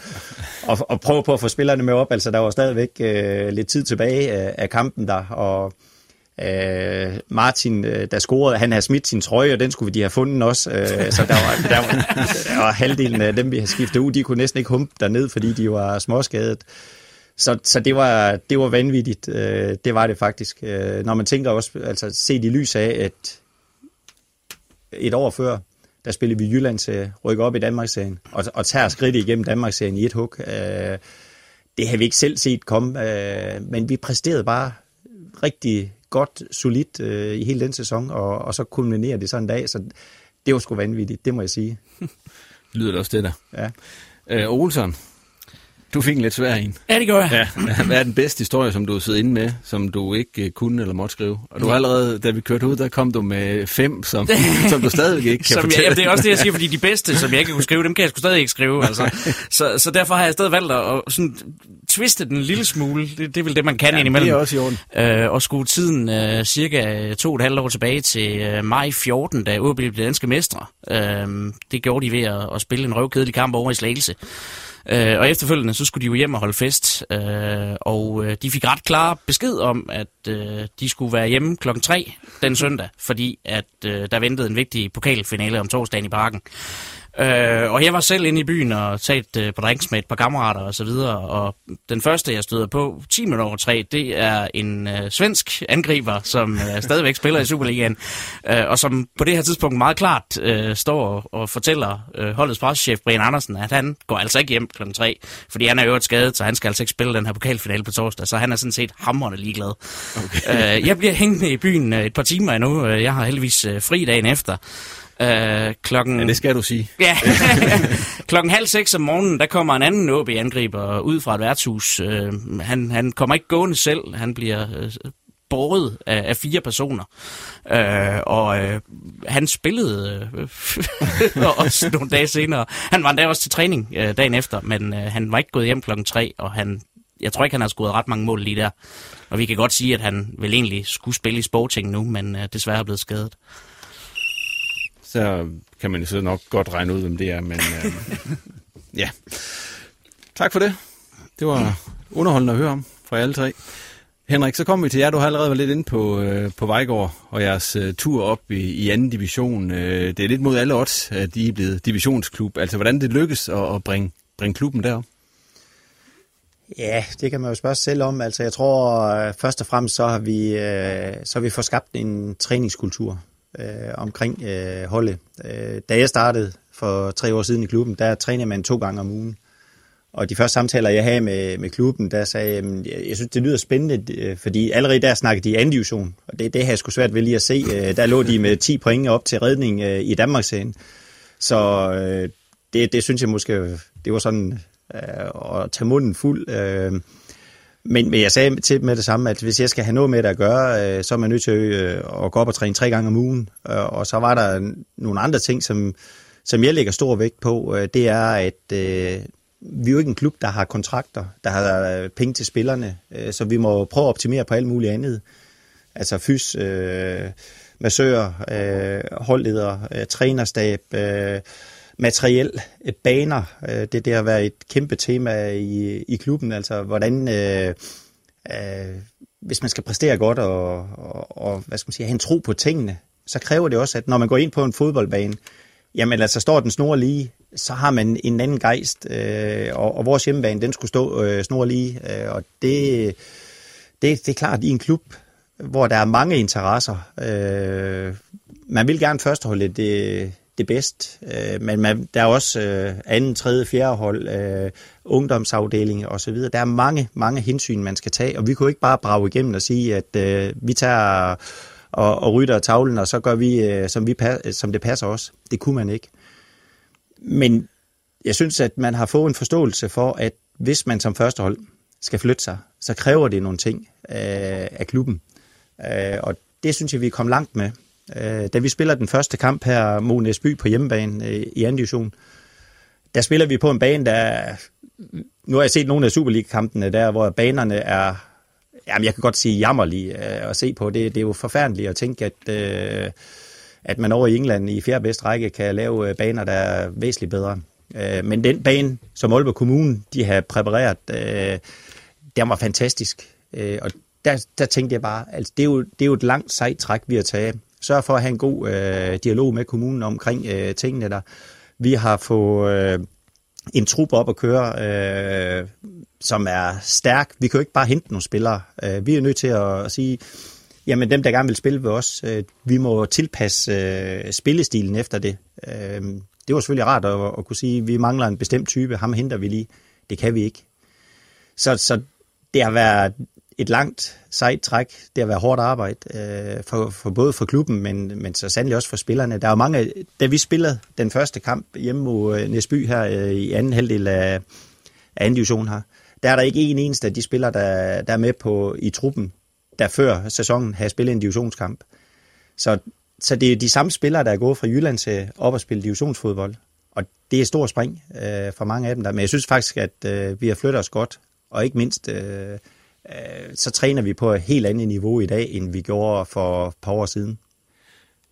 [SPEAKER 4] og, og prøver på at få spillerne med op. Altså, der var stadigvæk øh, lidt tid tilbage af, af kampen der, og Øh, Martin, øh, der scorede, han havde smidt sin trøje, og den skulle de have fundet også. Øh, så der var, der, var, der var halvdelen af dem, vi har skiftet ud, de kunne næsten ikke humpe derned, fordi de var småskadet. Så, så det, var, det var vanvittigt. Øh, det var det faktisk. Øh, når man tænker også, altså set i lys af, at et år før, der spillede vi Jyllands rykker op i Danmarksserien, og, og tager skridt igennem Danmarksserien i et hug. Øh, det havde vi ikke selv set komme, øh, men vi præsterede bare rigtig godt, solidt øh, i hele den sæson, og, og så kulminerer det sådan en dag, så det var sgu vanvittigt, det må jeg sige.
[SPEAKER 1] Lyder det også det der.
[SPEAKER 4] Ja.
[SPEAKER 1] Øh, Olsen, du fik en lidt svær en.
[SPEAKER 5] Ja, det gør jeg.
[SPEAKER 1] Ja. Hvad er den bedste historie, som du har siddet inde med, som du ikke uh, kunne eller måtte skrive? Og du har allerede, da vi kørte ud, der kom du med fem, som, som du stadig ikke kan
[SPEAKER 5] som
[SPEAKER 1] fortælle.
[SPEAKER 5] Jeg, det er også det, jeg siger, fordi de bedste, som jeg ikke kunne skrive, dem kan jeg sgu stadig ikke skrive. Altså. Så, så derfor har jeg stadig valgt at sådan, twiste den en lille smule. Det, det er vel det, man kan ja, indimellem.
[SPEAKER 1] det er også i orden.
[SPEAKER 5] Øh, og skrue tiden øh, cirka to og et halvt år tilbage til øh, maj 14, da OB blev danske mestre. Øh, det gjorde de ved at, at spille en røvkedelig kamp over i Slagelse. Øh, og efterfølgende, så skulle de jo hjem og holde fest, øh, og øh, de fik ret klar besked om, at øh, de skulle være hjemme klokken 3 den søndag, fordi at øh, der ventede en vigtig pokalfinale om torsdagen i parken. Øh, og jeg var selv inde i byen og taget øh, på drinks med et par kammerater og så videre, og den første, jeg støder på 10 minutter over 3, det er en øh, svensk angriber, som øh, stadigvæk spiller i Superligaen, øh, og som på det her tidspunkt meget klart øh, står og, og fortæller øh, holdets pressechef Brian Andersen, at han går altså ikke hjem kl. 3, fordi han er et skadet, så han skal altså ikke spille den her pokalfinale på torsdag, så han er sådan set hamrende ligeglad. Okay. Øh, jeg bliver hængende i byen øh, et par timer endnu, jeg har heldigvis øh, fri dagen efter,
[SPEAKER 1] Øh, klokken... Ja, det skal du sige.
[SPEAKER 5] Ja, klokken halv seks om morgenen, der kommer en anden OB-angriber ud fra et værtshus. Øh, han, han kommer ikke gående selv, han bliver øh, båret af, af fire personer. Øh, og øh, han spillede øh, også nogle dage senere. Han var endda også til træning øh, dagen efter, men øh, han var ikke gået hjem klokken tre, og han jeg tror ikke, han har scoret ret mange mål lige der. Og vi kan godt sige, at han vel egentlig skulle spille i Sporting nu, men øh, desværre er blevet skadet
[SPEAKER 1] så kan man jo så nok godt regne ud, hvem det er. Men øh, ja, tak for det. Det var underholdende at høre om fra alle tre. Henrik, så kommer vi til jer. Du har allerede været lidt inde på, øh, på Vejgaard og jeres øh, tur op i, i anden division. Øh, det er lidt mod alle odds, at I er blevet divisionsklub. Altså, hvordan det lykkes at, at bringe, bringe klubben derop?
[SPEAKER 4] Ja, det kan man jo spørge sig selv om. Altså, jeg tror øh, først og fremmest, så har vi, øh, så har vi fået skabt en træningskultur øh, omkring øh, holdet. Øh, da jeg startede for tre år siden i klubben, der trænede man to gange om ugen. Og de første samtaler, jeg havde med, med klubben, der sagde jeg, jeg, jeg synes, det lyder spændende, øh, fordi allerede der snakkede de anden division, og det, det har jeg sgu svært ved lige at se. Øh, der lå de med 10 point op til redning øh, i Danmarksserien. Så det, det synes jeg måske, det var sådan at tage munden fuld. Men, men jeg sagde til med det samme, at hvis jeg skal have noget med det at gøre, øh, så er man nødt til øh, at gå op og træne tre gange om ugen. Øh, og så var der nogle andre ting, som, som jeg lægger stor vægt på. Øh, det er, at øh, vi er jo ikke en klub, der har kontrakter, der har øh, penge til spillerne. Øh, så vi må prøve at optimere på alt muligt andet. Altså fys, øh, massører, øh, holdledere, øh, trænerstab... Øh, materiel øh, baner. Øh, det, det har været et kæmpe tema i, i klubben, altså hvordan, øh, øh, hvis man skal præstere godt og, og, og hvad skal man sige, have en tro på tingene, så kræver det også, at når man går ind på en fodboldbane, jamen altså står den snor lige, så har man en anden gejst, øh, og, og vores hjemmebane, den skulle stå øh, snor lige, øh, og det, det, det er klart, i en klub, hvor der er mange interesser, øh, man vil gerne først holde det, øh, det bedst. Øh, men man, der er også øh, anden, tredje, fjerde hold, øh, ungdomsafdeling og så videre. Der er mange, mange hensyn, man skal tage, og vi kunne ikke bare brage igennem og sige, at øh, vi tager og, og rytter tavlen, og så gør vi, øh, som, vi, som det passer os. Det kunne man ikke. Men jeg synes, at man har fået en forståelse for, at hvis man som førstehold skal flytte sig, så kræver det nogle ting øh, af klubben. Øh, og det synes jeg, vi er kommet langt med. Øh, da vi spiller den første kamp her mod Næsby på hjemmebane øh, i anden division, der spiller vi på en bane, der... Nu har jeg set nogle af Superliga-kampene der, hvor banerne er... Jamen, jeg kan godt sige jammerlige øh, at se på. Det, det er jo forfærdeligt at tænke, at, øh, at man over i England i fjerde bedste række kan lave øh, baner, der er væsentligt bedre. Øh, men den bane, som Aalborg Kommune de har præpareret, øh, den var fantastisk. Og der, der tænkte jeg bare, altså det er, jo, det er jo et langt sejt træk, vi har taget sørge for at have en god øh, dialog med kommunen omkring øh, tingene der. Vi har fået øh, en trup op at køre, øh, som er stærk. Vi kan jo ikke bare hente nogle spillere. Øh, vi er nødt til at, at sige, jamen dem, der gerne vil spille ved os, øh, vi må tilpasse øh, spillestilen efter det. Øh, det var selvfølgelig rart at, at kunne sige, at vi mangler en bestemt type, ham henter vi lige. Det kan vi ikke. Så, så det har været et langt, sejt træk. Det har været hårdt arbejde øh, for, for både for klubben, men, men så sandelig også for spillerne. Der er jo mange, da vi spillede den første kamp hjemme mod øh, Næsby her øh, i anden halvdel af, af anden division her, der er der ikke en eneste af de spillere, der, der er med på i truppen, der før sæsonen har spillet en divisionskamp. Så, så det er de samme spillere, der er gået fra Jylland til op og spille divisionsfodbold. Og det er et stort spring øh, for mange af dem der. Men jeg synes faktisk, at øh, vi har flyttet os godt. Og ikke mindst, øh, så træner vi på et helt andet niveau i dag, end vi gjorde for et par år siden.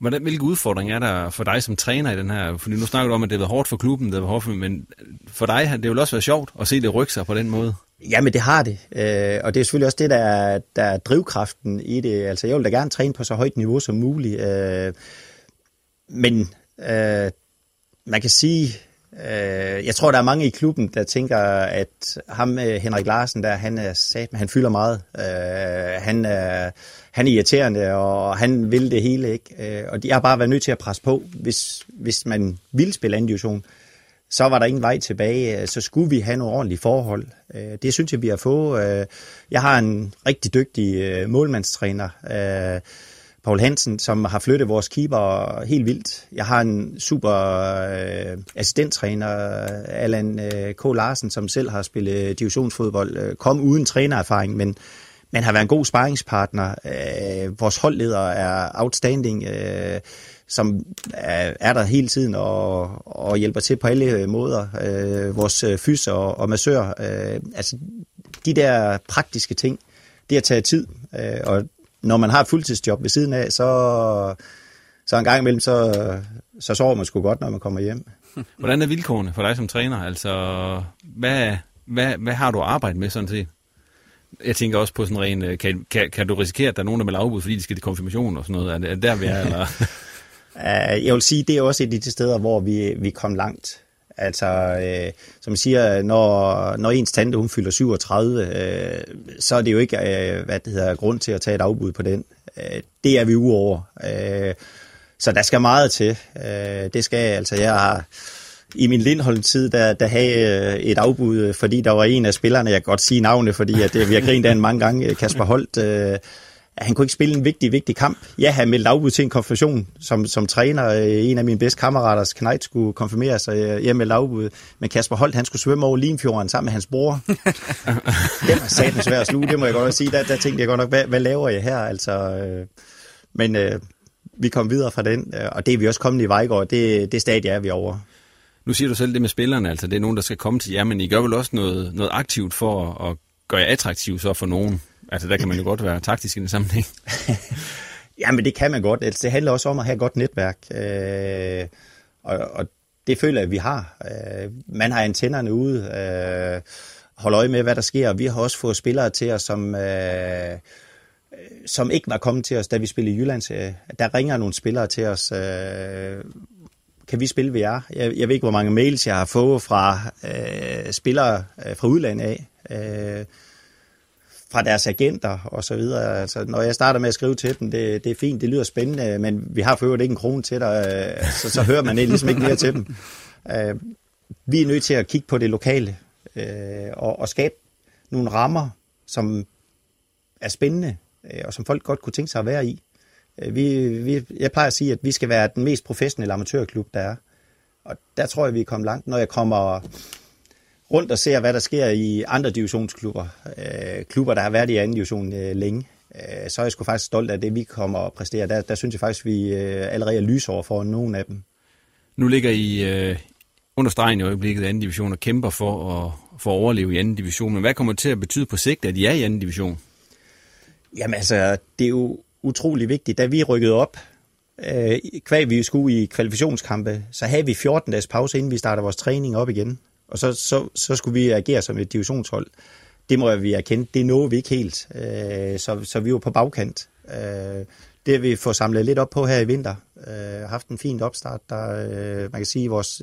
[SPEAKER 1] Hvordan, hvilke udfordringer er der for dig som træner i den her? Fordi nu snakker du om, at det har været hårdt for klubben, det har været hårdt for, men for dig har det jo også været sjovt at se det rykke sig på den måde.
[SPEAKER 4] Jamen det har det, øh, og det er selvfølgelig også det, der er, der er drivkraften i det. Altså jeg vil da gerne træne på så højt niveau som muligt, øh, men øh, man kan sige, øh, jeg tror, der er mange i klubben, der tænker, at ham, øh, Henrik Larsen, der, han er sat, han fylder meget. Øh, han, er, han er irriterende, og han vil det hele. ikke. Øh, og jeg har bare været nødt til at presse på, hvis, hvis man vil spille anden division. Så var der ingen vej tilbage, øh, så skulle vi have nogle ordentlige forhold. Øh, det synes jeg, vi har fået. Øh, jeg har en rigtig dygtig målmandstræner, Paul Hansen, som har flyttet vores keeper helt vildt. Jeg har en super øh, assistenttræner, Allan øh, K. Larsen, som selv har spillet divisionsfodbold. Øh, kom uden trænererfaring, men man har været en god sparringspartner. Øh, vores holdleder er outstanding, øh, som er, er der hele tiden og, og hjælper til på alle øh, måder. Øh, vores øh, fys og, og massør. Øh, altså, de der praktiske ting, det har taget tid, øh, og når man har et fuldtidsjob ved siden af, så, så en gang imellem, så, så sover man sgu godt, når man kommer hjem.
[SPEAKER 1] Hvordan er vilkårene for dig som træner? Altså, hvad, hvad, hvad har du arbejdet med sådan set? Jeg tænker også på sådan en øh, kan, kan, kan du risikere, at der er nogen, der vil afbud, fordi de skal til konfirmation og sådan noget? Er det, er det der, vi er? Eller?
[SPEAKER 4] jeg vil sige, det er også et af de steder, hvor vi, vi kom langt. Altså, øh, som jeg siger, når, når ens tante hun fylder 37, øh, så er det jo ikke øh, hvad det hedder, grund til at tage et afbud på den. Øh, det er vi uover. Øh, så der skal meget til. Øh, det skal altså, jeg har i min Lindholm-tid, der, der havde øh, et afbud, øh, fordi der var en af spillerne, jeg kan godt sige navne, fordi at, øh, vi har grint af en mange gange, Kasper Holt, øh, at han kunne ikke spille en vigtig, vigtig kamp. Jeg havde meldt afbud til en konfirmation som, som træner. En af mine bedste kammerater, Knight, skulle konfirmere sig. Jeg meldte afbud. Men Kasper Holt, han skulle svømme over Limfjorden sammen med hans bror. det var satans svært at sluge, det må jeg godt nok sige. Der, der tænkte jeg godt nok, hvad, hvad laver jeg her? Altså, øh, men øh, vi kom videre fra den, øh, og det er vi også kommet i Vejgaard. Det, det stadie er vi over.
[SPEAKER 1] Nu siger du selv det med spillerne, altså det er nogen, der skal komme til jer, men I gør vel også noget, noget aktivt for at gøre jer attraktiv så for nogen? Altså, der kan man jo godt være taktisk i den sammenhæng.
[SPEAKER 4] ja, men det kan man godt. Altså, det handler også om at have et godt netværk. Øh, og, og det føler jeg, at vi har. Øh, man har antennerne ude, øh, holder øje med, hvad der sker. Vi har også fået spillere til os, som, øh, som ikke var kommet til os, da vi spillede i Jylland. Øh, der ringer nogle spillere til os. Øh, kan vi spille ved jer? Jeg, jeg ved ikke, hvor mange mails jeg har fået fra øh, spillere øh, fra udlandet af. Øh, fra deres agenter og så videre. Altså, når jeg starter med at skrive til dem, det, det er fint, det lyder spændende, men vi har for øvrigt ikke en krone til dig, øh, så, så hører man ligesom ikke mere til dem. Øh, vi er nødt til at kigge på det lokale øh, og, og skabe nogle rammer, som er spændende, øh, og som folk godt kunne tænke sig at være i. Øh, vi, vi, jeg plejer at sige, at vi skal være den mest professionelle amatørklub, der er. Og der tror jeg, vi er kommet langt. Når jeg kommer rundt og ser, hvad der sker i andre divisionsklubber, øh, klubber, der har været i anden division øh, længe, øh, så er jeg sgu faktisk stolt af det, vi kommer og præstere. Der, der synes jeg faktisk, vi øh, allerede er lys over for nogle af dem.
[SPEAKER 1] Nu ligger I øh, under stregen i øjeblikket anden division og kæmper for at, for at overleve i anden division. Men hvad kommer det til at betyde på sigt, at I er i anden division?
[SPEAKER 4] Jamen altså, det er jo utrolig vigtigt. Da vi rykkede op, øh, kvæg vi skulle i kvalifikationskampe, så havde vi 14 dages pause, inden vi startede vores træning op igen. Og så, så, så skulle vi agere som et divisionshold. Det må vi erkende, det nåede vi ikke helt. Øh, så, så vi var på bagkant. Øh, det har vi fået samlet lidt op på her i vinter. Øh, haft en fin opstart. Der, øh, man kan sige, vores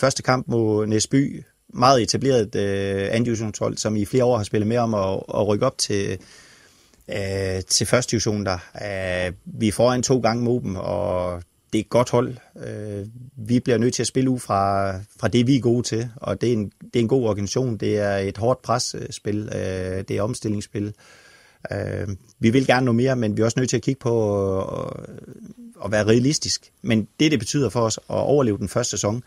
[SPEAKER 4] første kamp mod Næsby, meget etableret øh, andivisionshold, som i flere år har spillet med om at, at rykke op til, øh, til første division der. Øh, vi er foran to gange mod dem, og det er et godt hold. Øh, vi bliver nødt til at spille ud fra, fra det, vi er gode til, og det er en, det er en god organisation. Det er et hårdt presspil, øh, det er omstillingsspil. Øh, vi vil gerne noget mere, men vi er også nødt til at kigge på øh, at, være realistisk. Men det, det betyder for os at overleve den første sæson,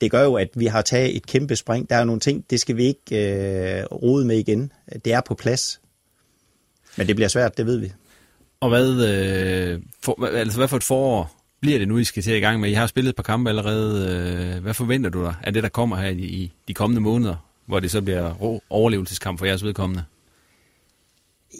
[SPEAKER 4] det gør jo, at vi har taget et kæmpe spring. Der er jo nogle ting, det skal vi ikke øh, rode med igen. Det er på plads. Men det bliver svært, det ved vi.
[SPEAKER 1] Og hvad, øh, for, altså hvad for et forår bliver det nu, I skal til i gang med? I har spillet et par kampe allerede. Øh, hvad forventer du dig af det, der kommer her i, i de kommende måneder, hvor det så bliver overlevelseskamp for jeres vedkommende?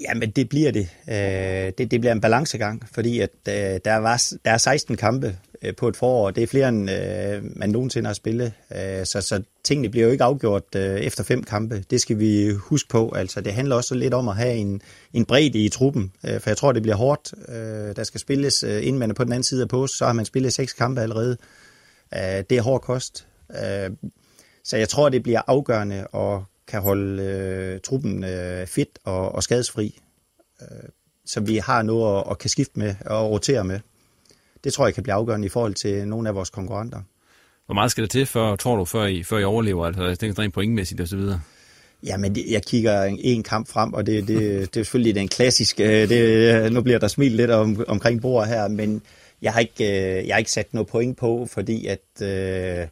[SPEAKER 4] Jamen, det bliver det. Øh, det. Det bliver en balancegang, fordi at, øh, der, var, der er 16 kampe øh, på et forår. Det er flere, end øh, man nogensinde har spillet. Øh, så, så tingene bliver jo ikke afgjort øh, efter fem kampe. Det skal vi huske på. Altså, det handler også lidt om at have en, en bredde i truppen, øh, for jeg tror, det bliver hårdt. Øh, der skal spilles, øh, inden man er på den anden side af pås, så har man spillet seks kampe allerede. Øh, det er hård kost. Øh, så jeg tror, det bliver afgørende at kan holde øh, truppen øh, fit og, og skadesfri, øh, så vi har noget at, at kan skifte med og rotere med. Det tror jeg kan blive afgørende i forhold til nogle af vores konkurrenter.
[SPEAKER 1] Hvor meget skal det til, for, tror du, før I, før I overlever? Altså, jeg tænker rent pointmæssigt og så videre.
[SPEAKER 4] Jamen, jeg kigger en kamp frem, og det, det, det er selvfølgelig den klassiske. Det, nu bliver der smilt lidt om, omkring bordet her, men jeg har ikke, øh, jeg har ikke sat noget point på, fordi at øh,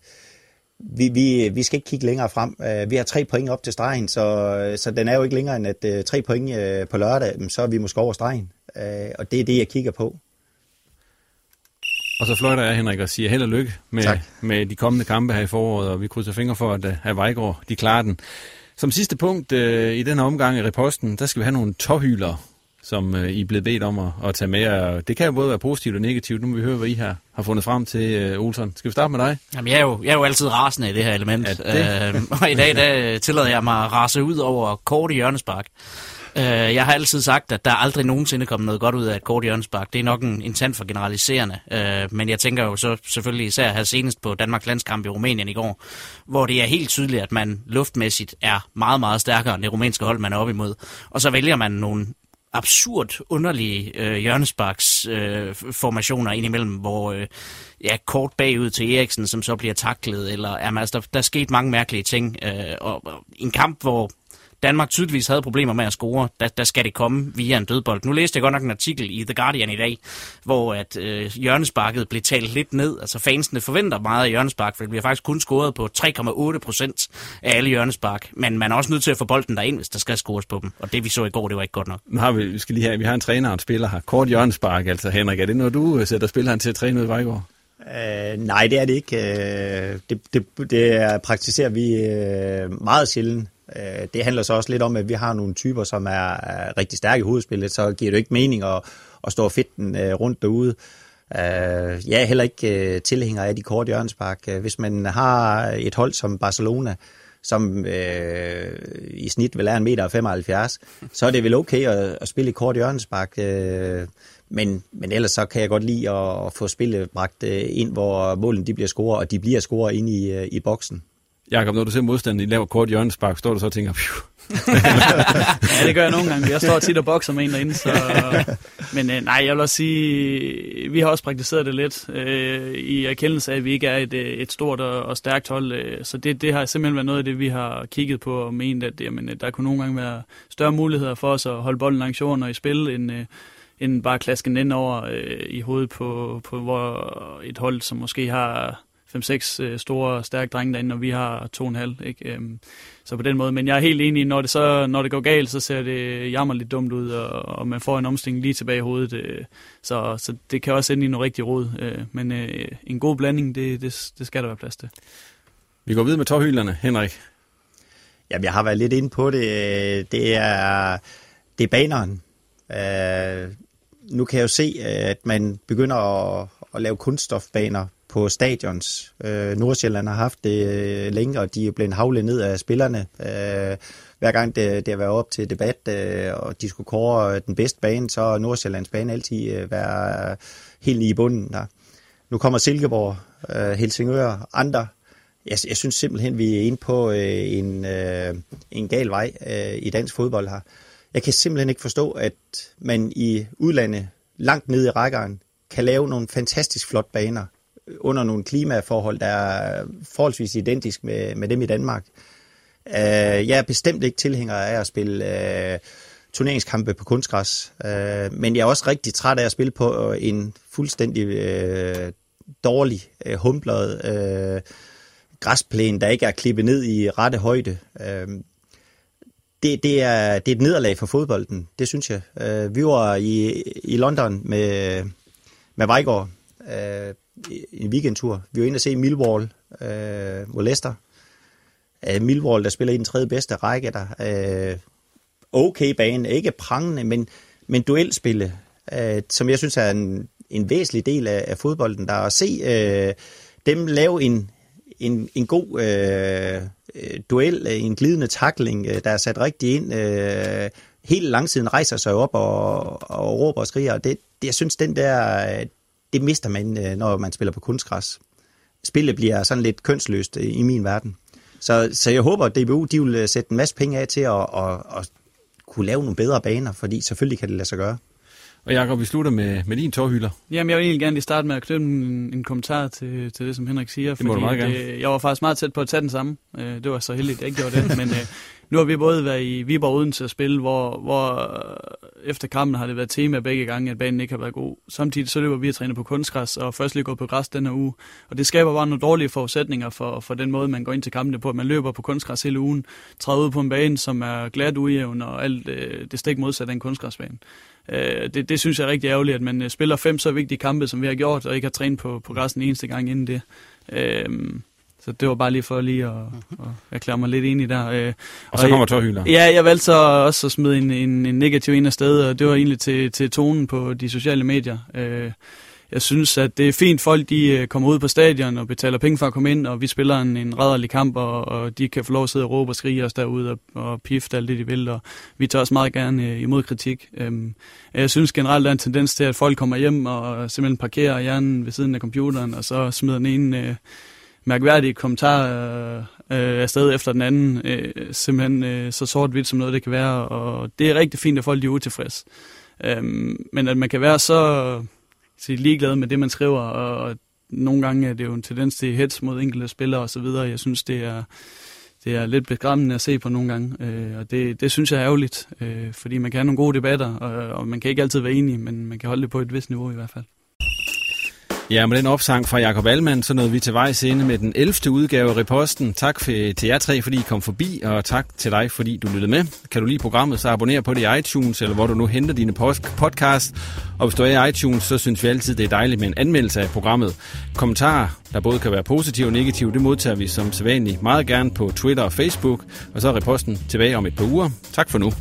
[SPEAKER 4] vi, vi, vi skal ikke kigge længere frem. Øh, vi har tre point op til stregen, så, så den er jo ikke længere end at uh, tre point uh, på lørdag, så er vi måske over stregen. Og det er det, jeg kigger på.
[SPEAKER 1] Og så fløjter jeg, Henrik, og siger held og lykke med, med de kommende kampe her i foråret, og vi krydser fingre for, at, at Vejgaard, de klarer den. Som sidste punkt uh, i den her omgang i reposten, der skal vi have nogle tårhyler som øh, I er blevet bedt om at, at tage med. Og det kan jo både være positivt og negativt. Nu må vi høre, hvad I har, har fundet frem til, øh, Olsen. Skal vi starte med dig?
[SPEAKER 5] Jamen, jeg er jo, jeg er jo altid rasende i det her element. Ja, det... øh, og i dag der tillader jeg mig at rase ud over kort i hjørnespark. Øh, jeg har altid sagt, at der aldrig nogensinde kommet noget godt ud af et kort hjørnespark. Det er nok en, en tand for generaliserende. Øh, men jeg tænker jo så selvfølgelig især her senest på Danmarks landskamp i Rumænien i går, hvor det er helt tydeligt, at man luftmæssigt er meget, meget stærkere end det rumænske hold, man er op imod. Og så vælger man nogle absurd underlige øh, hjørnesparks øh, formationer indimellem, hvor øh, ja, kort bagud til Eriksen, som så bliver taklet, eller jamen, altså, der, der er sket mange mærkelige ting. Øh, og, og en kamp, hvor Danmark tydeligvis havde problemer med at score, der, der skal det komme via en dødbold. Nu læste jeg godt nok en artikel i The Guardian i dag, hvor at øh, hjørnesparket blev talt lidt ned. Altså fansene forventer meget af hjørnespark, for det bliver faktisk kun scoret på 3,8 procent af alle hjørnespark. Men man er også nødt til at få bolden derind, hvis der skal scores på dem. Og det vi så i går, det var ikke godt nok.
[SPEAKER 1] Nu har vi, vi skal lige have, vi har en træner og en spiller her. Kort hjørnespark, altså Henrik. Er det noget, du øh, sætter spilleren til at træne ud i Vejgaard?
[SPEAKER 4] Uh, nej, det er det ikke. Uh, det, det, det praktiserer vi uh, meget sjældent. Øh, det handler så også lidt om, at vi har nogle typer, som er rigtig stærke i hovedspillet, så giver det ikke mening at, at stå fitten øh, rundt derude. Øh, jeg er heller ikke øh, tilhænger af de korte hjørnespark. Øh, hvis man har et hold som Barcelona, som øh, i snit vil er en meter 75, så er det vel okay at, at spille i kort hjørnespark. Øh, men, men ellers så kan jeg godt lide at, at få spillet bragt øh, ind, hvor målen de bliver scoret, og de bliver scoret ind i, i boksen.
[SPEAKER 1] Jakob, når du ser modstanden i laver kort hjørnespark, står du så og tænker, Phew.
[SPEAKER 2] ja, det gør jeg nogle gange. Jeg står tit og bokser med en derinde. Så... Men øh, nej, jeg vil også sige, vi har også praktiseret det lidt øh, i erkendelse af, at vi ikke er et, øh, et stort og, og stærkt hold. Øh, så det, det har simpelthen været noget af det, vi har kigget på og ment, at jamen, øh, der kunne nogle gange være større muligheder for os at holde bolden langs jorden og i spil, end, øh, end bare klaske den ind over øh, i hovedet på, på hvor et hold, som måske har 5-6 øh, store, stærke drenge derinde, og vi har 2,5. Ikke? Øhm, så på den måde. Men jeg er helt enig, når det, så, når det går galt, så ser det jammerligt dumt ud, og, og man får en omstilling lige tilbage i hovedet. Øh, så, så det kan også ende i noget rigtig råd. Øh, men øh, en god blanding, det, det, det skal der være plads til.
[SPEAKER 1] Vi går videre med tårhylderne. Henrik?
[SPEAKER 4] Jamen, jeg har været lidt inde på det. Det er, det er baneren. Uh, nu kan jeg jo se, at man begynder at, at lave kunststofbaner på stadions. Øh, Nordsjælland har haft det øh, længe, og de er blevet havlet ned af spillerne. Øh, hver gang det, det har været op til debat, øh, og de skulle kåre øh, den bedste bane, så har Nordsjællands bane altid øh, være øh, helt i bunden der. Nu kommer Silkeborg, øh, Helsingør, andre. Jeg, jeg synes simpelthen, vi er inde på øh, en, øh, en gal vej øh, i dansk fodbold her. Jeg kan simpelthen ikke forstå, at man i udlandet, langt nede i rækkeren, kan lave nogle fantastisk flot baner, under nogle klimaforhold, der er forholdsvis identisk med, med dem i Danmark. Uh, jeg er bestemt ikke tilhænger af at spille uh, turneringskampe på kunstgræs, uh, men jeg er også rigtig træt af at spille på en fuldstændig uh, dårlig, uh, humplet uh, græsplæne, der ikke er klippet ned i rette højde. Uh, det, det, er, det er et nederlag for fodbolden, det synes jeg. Uh, vi var i, i London med, med Vejgaard, øh, en weekendtur. Vi var inde og se Millwall øh, mod Leicester. Øh, Millwall, der spiller i den tredje bedste række der. Øh, okay bane, ikke prangende, men, men duelspille, øh, som jeg synes er en, en væsentlig del af, af fodbolden. Der at se øh, dem lave en, en, en god øh, duel, øh, en glidende takling, øh, der er sat rigtig ind. Øh, helt langsiden rejser sig op og, og råber og skriger. Det, det, jeg synes, den der, øh, det mister man, øh, når man spiller på kunstgræs. Spillet bliver sådan lidt kønsløst øh, i min verden. Så, så jeg håber, at DBU de vil øh, sætte en masse penge af til at, at, at kunne lave nogle bedre baner, fordi selvfølgelig kan det lade sig gøre.
[SPEAKER 1] Og Jacob, vi slutter med, med din tårhylder.
[SPEAKER 2] Jamen, jeg vil egentlig gerne lige starte med at knytte en, en kommentar til, til det, som Henrik siger.
[SPEAKER 1] Det må
[SPEAKER 2] fordi
[SPEAKER 1] du meget gerne.
[SPEAKER 2] Det, jeg var faktisk meget tæt på at tage den samme. Det var så heldigt, at jeg ikke gjorde det. men nu har vi både været i Viborg uden til at spille, hvor, hvor øh, efter kampen har det været tema begge gange, at banen ikke har været god. Samtidig så løber vi at træne på kunstgræs, og først lige går på græs denne uge. Og det skaber bare nogle dårlige forudsætninger for, for den måde, man går ind til kampene på. Man løber på kunstgræs hele ugen, træder ud på en bane, som er glat ujævn, og alt øh, det stik modsat af en kunstgræsbane. Øh, det, det synes jeg er rigtig ærgerligt, at man øh, spiller fem så vigtige kampe, som vi har gjort, og ikke har trænet på, på græs den eneste gang inden det. Øh, så det var bare lige for lige at, at erklære mig lidt enig der.
[SPEAKER 1] Øh, og så kommer tårhylder.
[SPEAKER 2] Ja, jeg valgte så også at smide en, en, en negativ ind af sted, og det var egentlig til, til tonen på de sociale medier. Øh, jeg synes, at det er fint, folk de øh, kommer ud på stadion og betaler penge for at komme ind, og vi spiller en, en redderlig kamp, og, og de kan få lov at sidde og råbe og skrige os derude og, og pifte alt det, de vil, og vi tager også meget gerne imod kritik. Øhm, jeg synes generelt, der er en tendens til, at folk kommer hjem og simpelthen parkerer hjernen ved siden af computeren, og så smider den ene mærkværdige kommentar øh, øh, afsted efter den anden, øh, simpelthen øh, så sort-hvidt som noget det kan være, og det er rigtig fint, at folk er utilfredse. Øh, men at man kan være så så ligeglad med det, man skriver, og nogle gange er det jo en tendens til hets mod enkelte spillere osv., jeg synes, det er, det er lidt beskræmmende at se på nogle gange, øh, og det, det synes jeg er ærgerligt, øh, fordi man kan have nogle gode debatter, og, og man kan ikke altid være enig, men man kan holde det på et vist niveau i hvert fald.
[SPEAKER 1] Ja, med den opsang fra Jakob Almand, så nåede vi til vejs ende med den 11. udgave af Reposten. Tak for, til jer tre, fordi I kom forbi, og tak til dig, fordi du lyttede med. Kan du lide programmet, så abonner på det i iTunes, eller hvor du nu henter dine podcast. Og hvis du er i iTunes, så synes vi altid, det er dejligt med en anmeldelse af programmet. Kommentarer, der både kan være positive og negative, det modtager vi som sædvanligt meget gerne på Twitter og Facebook. Og så er Reposten tilbage om et par uger. Tak for nu.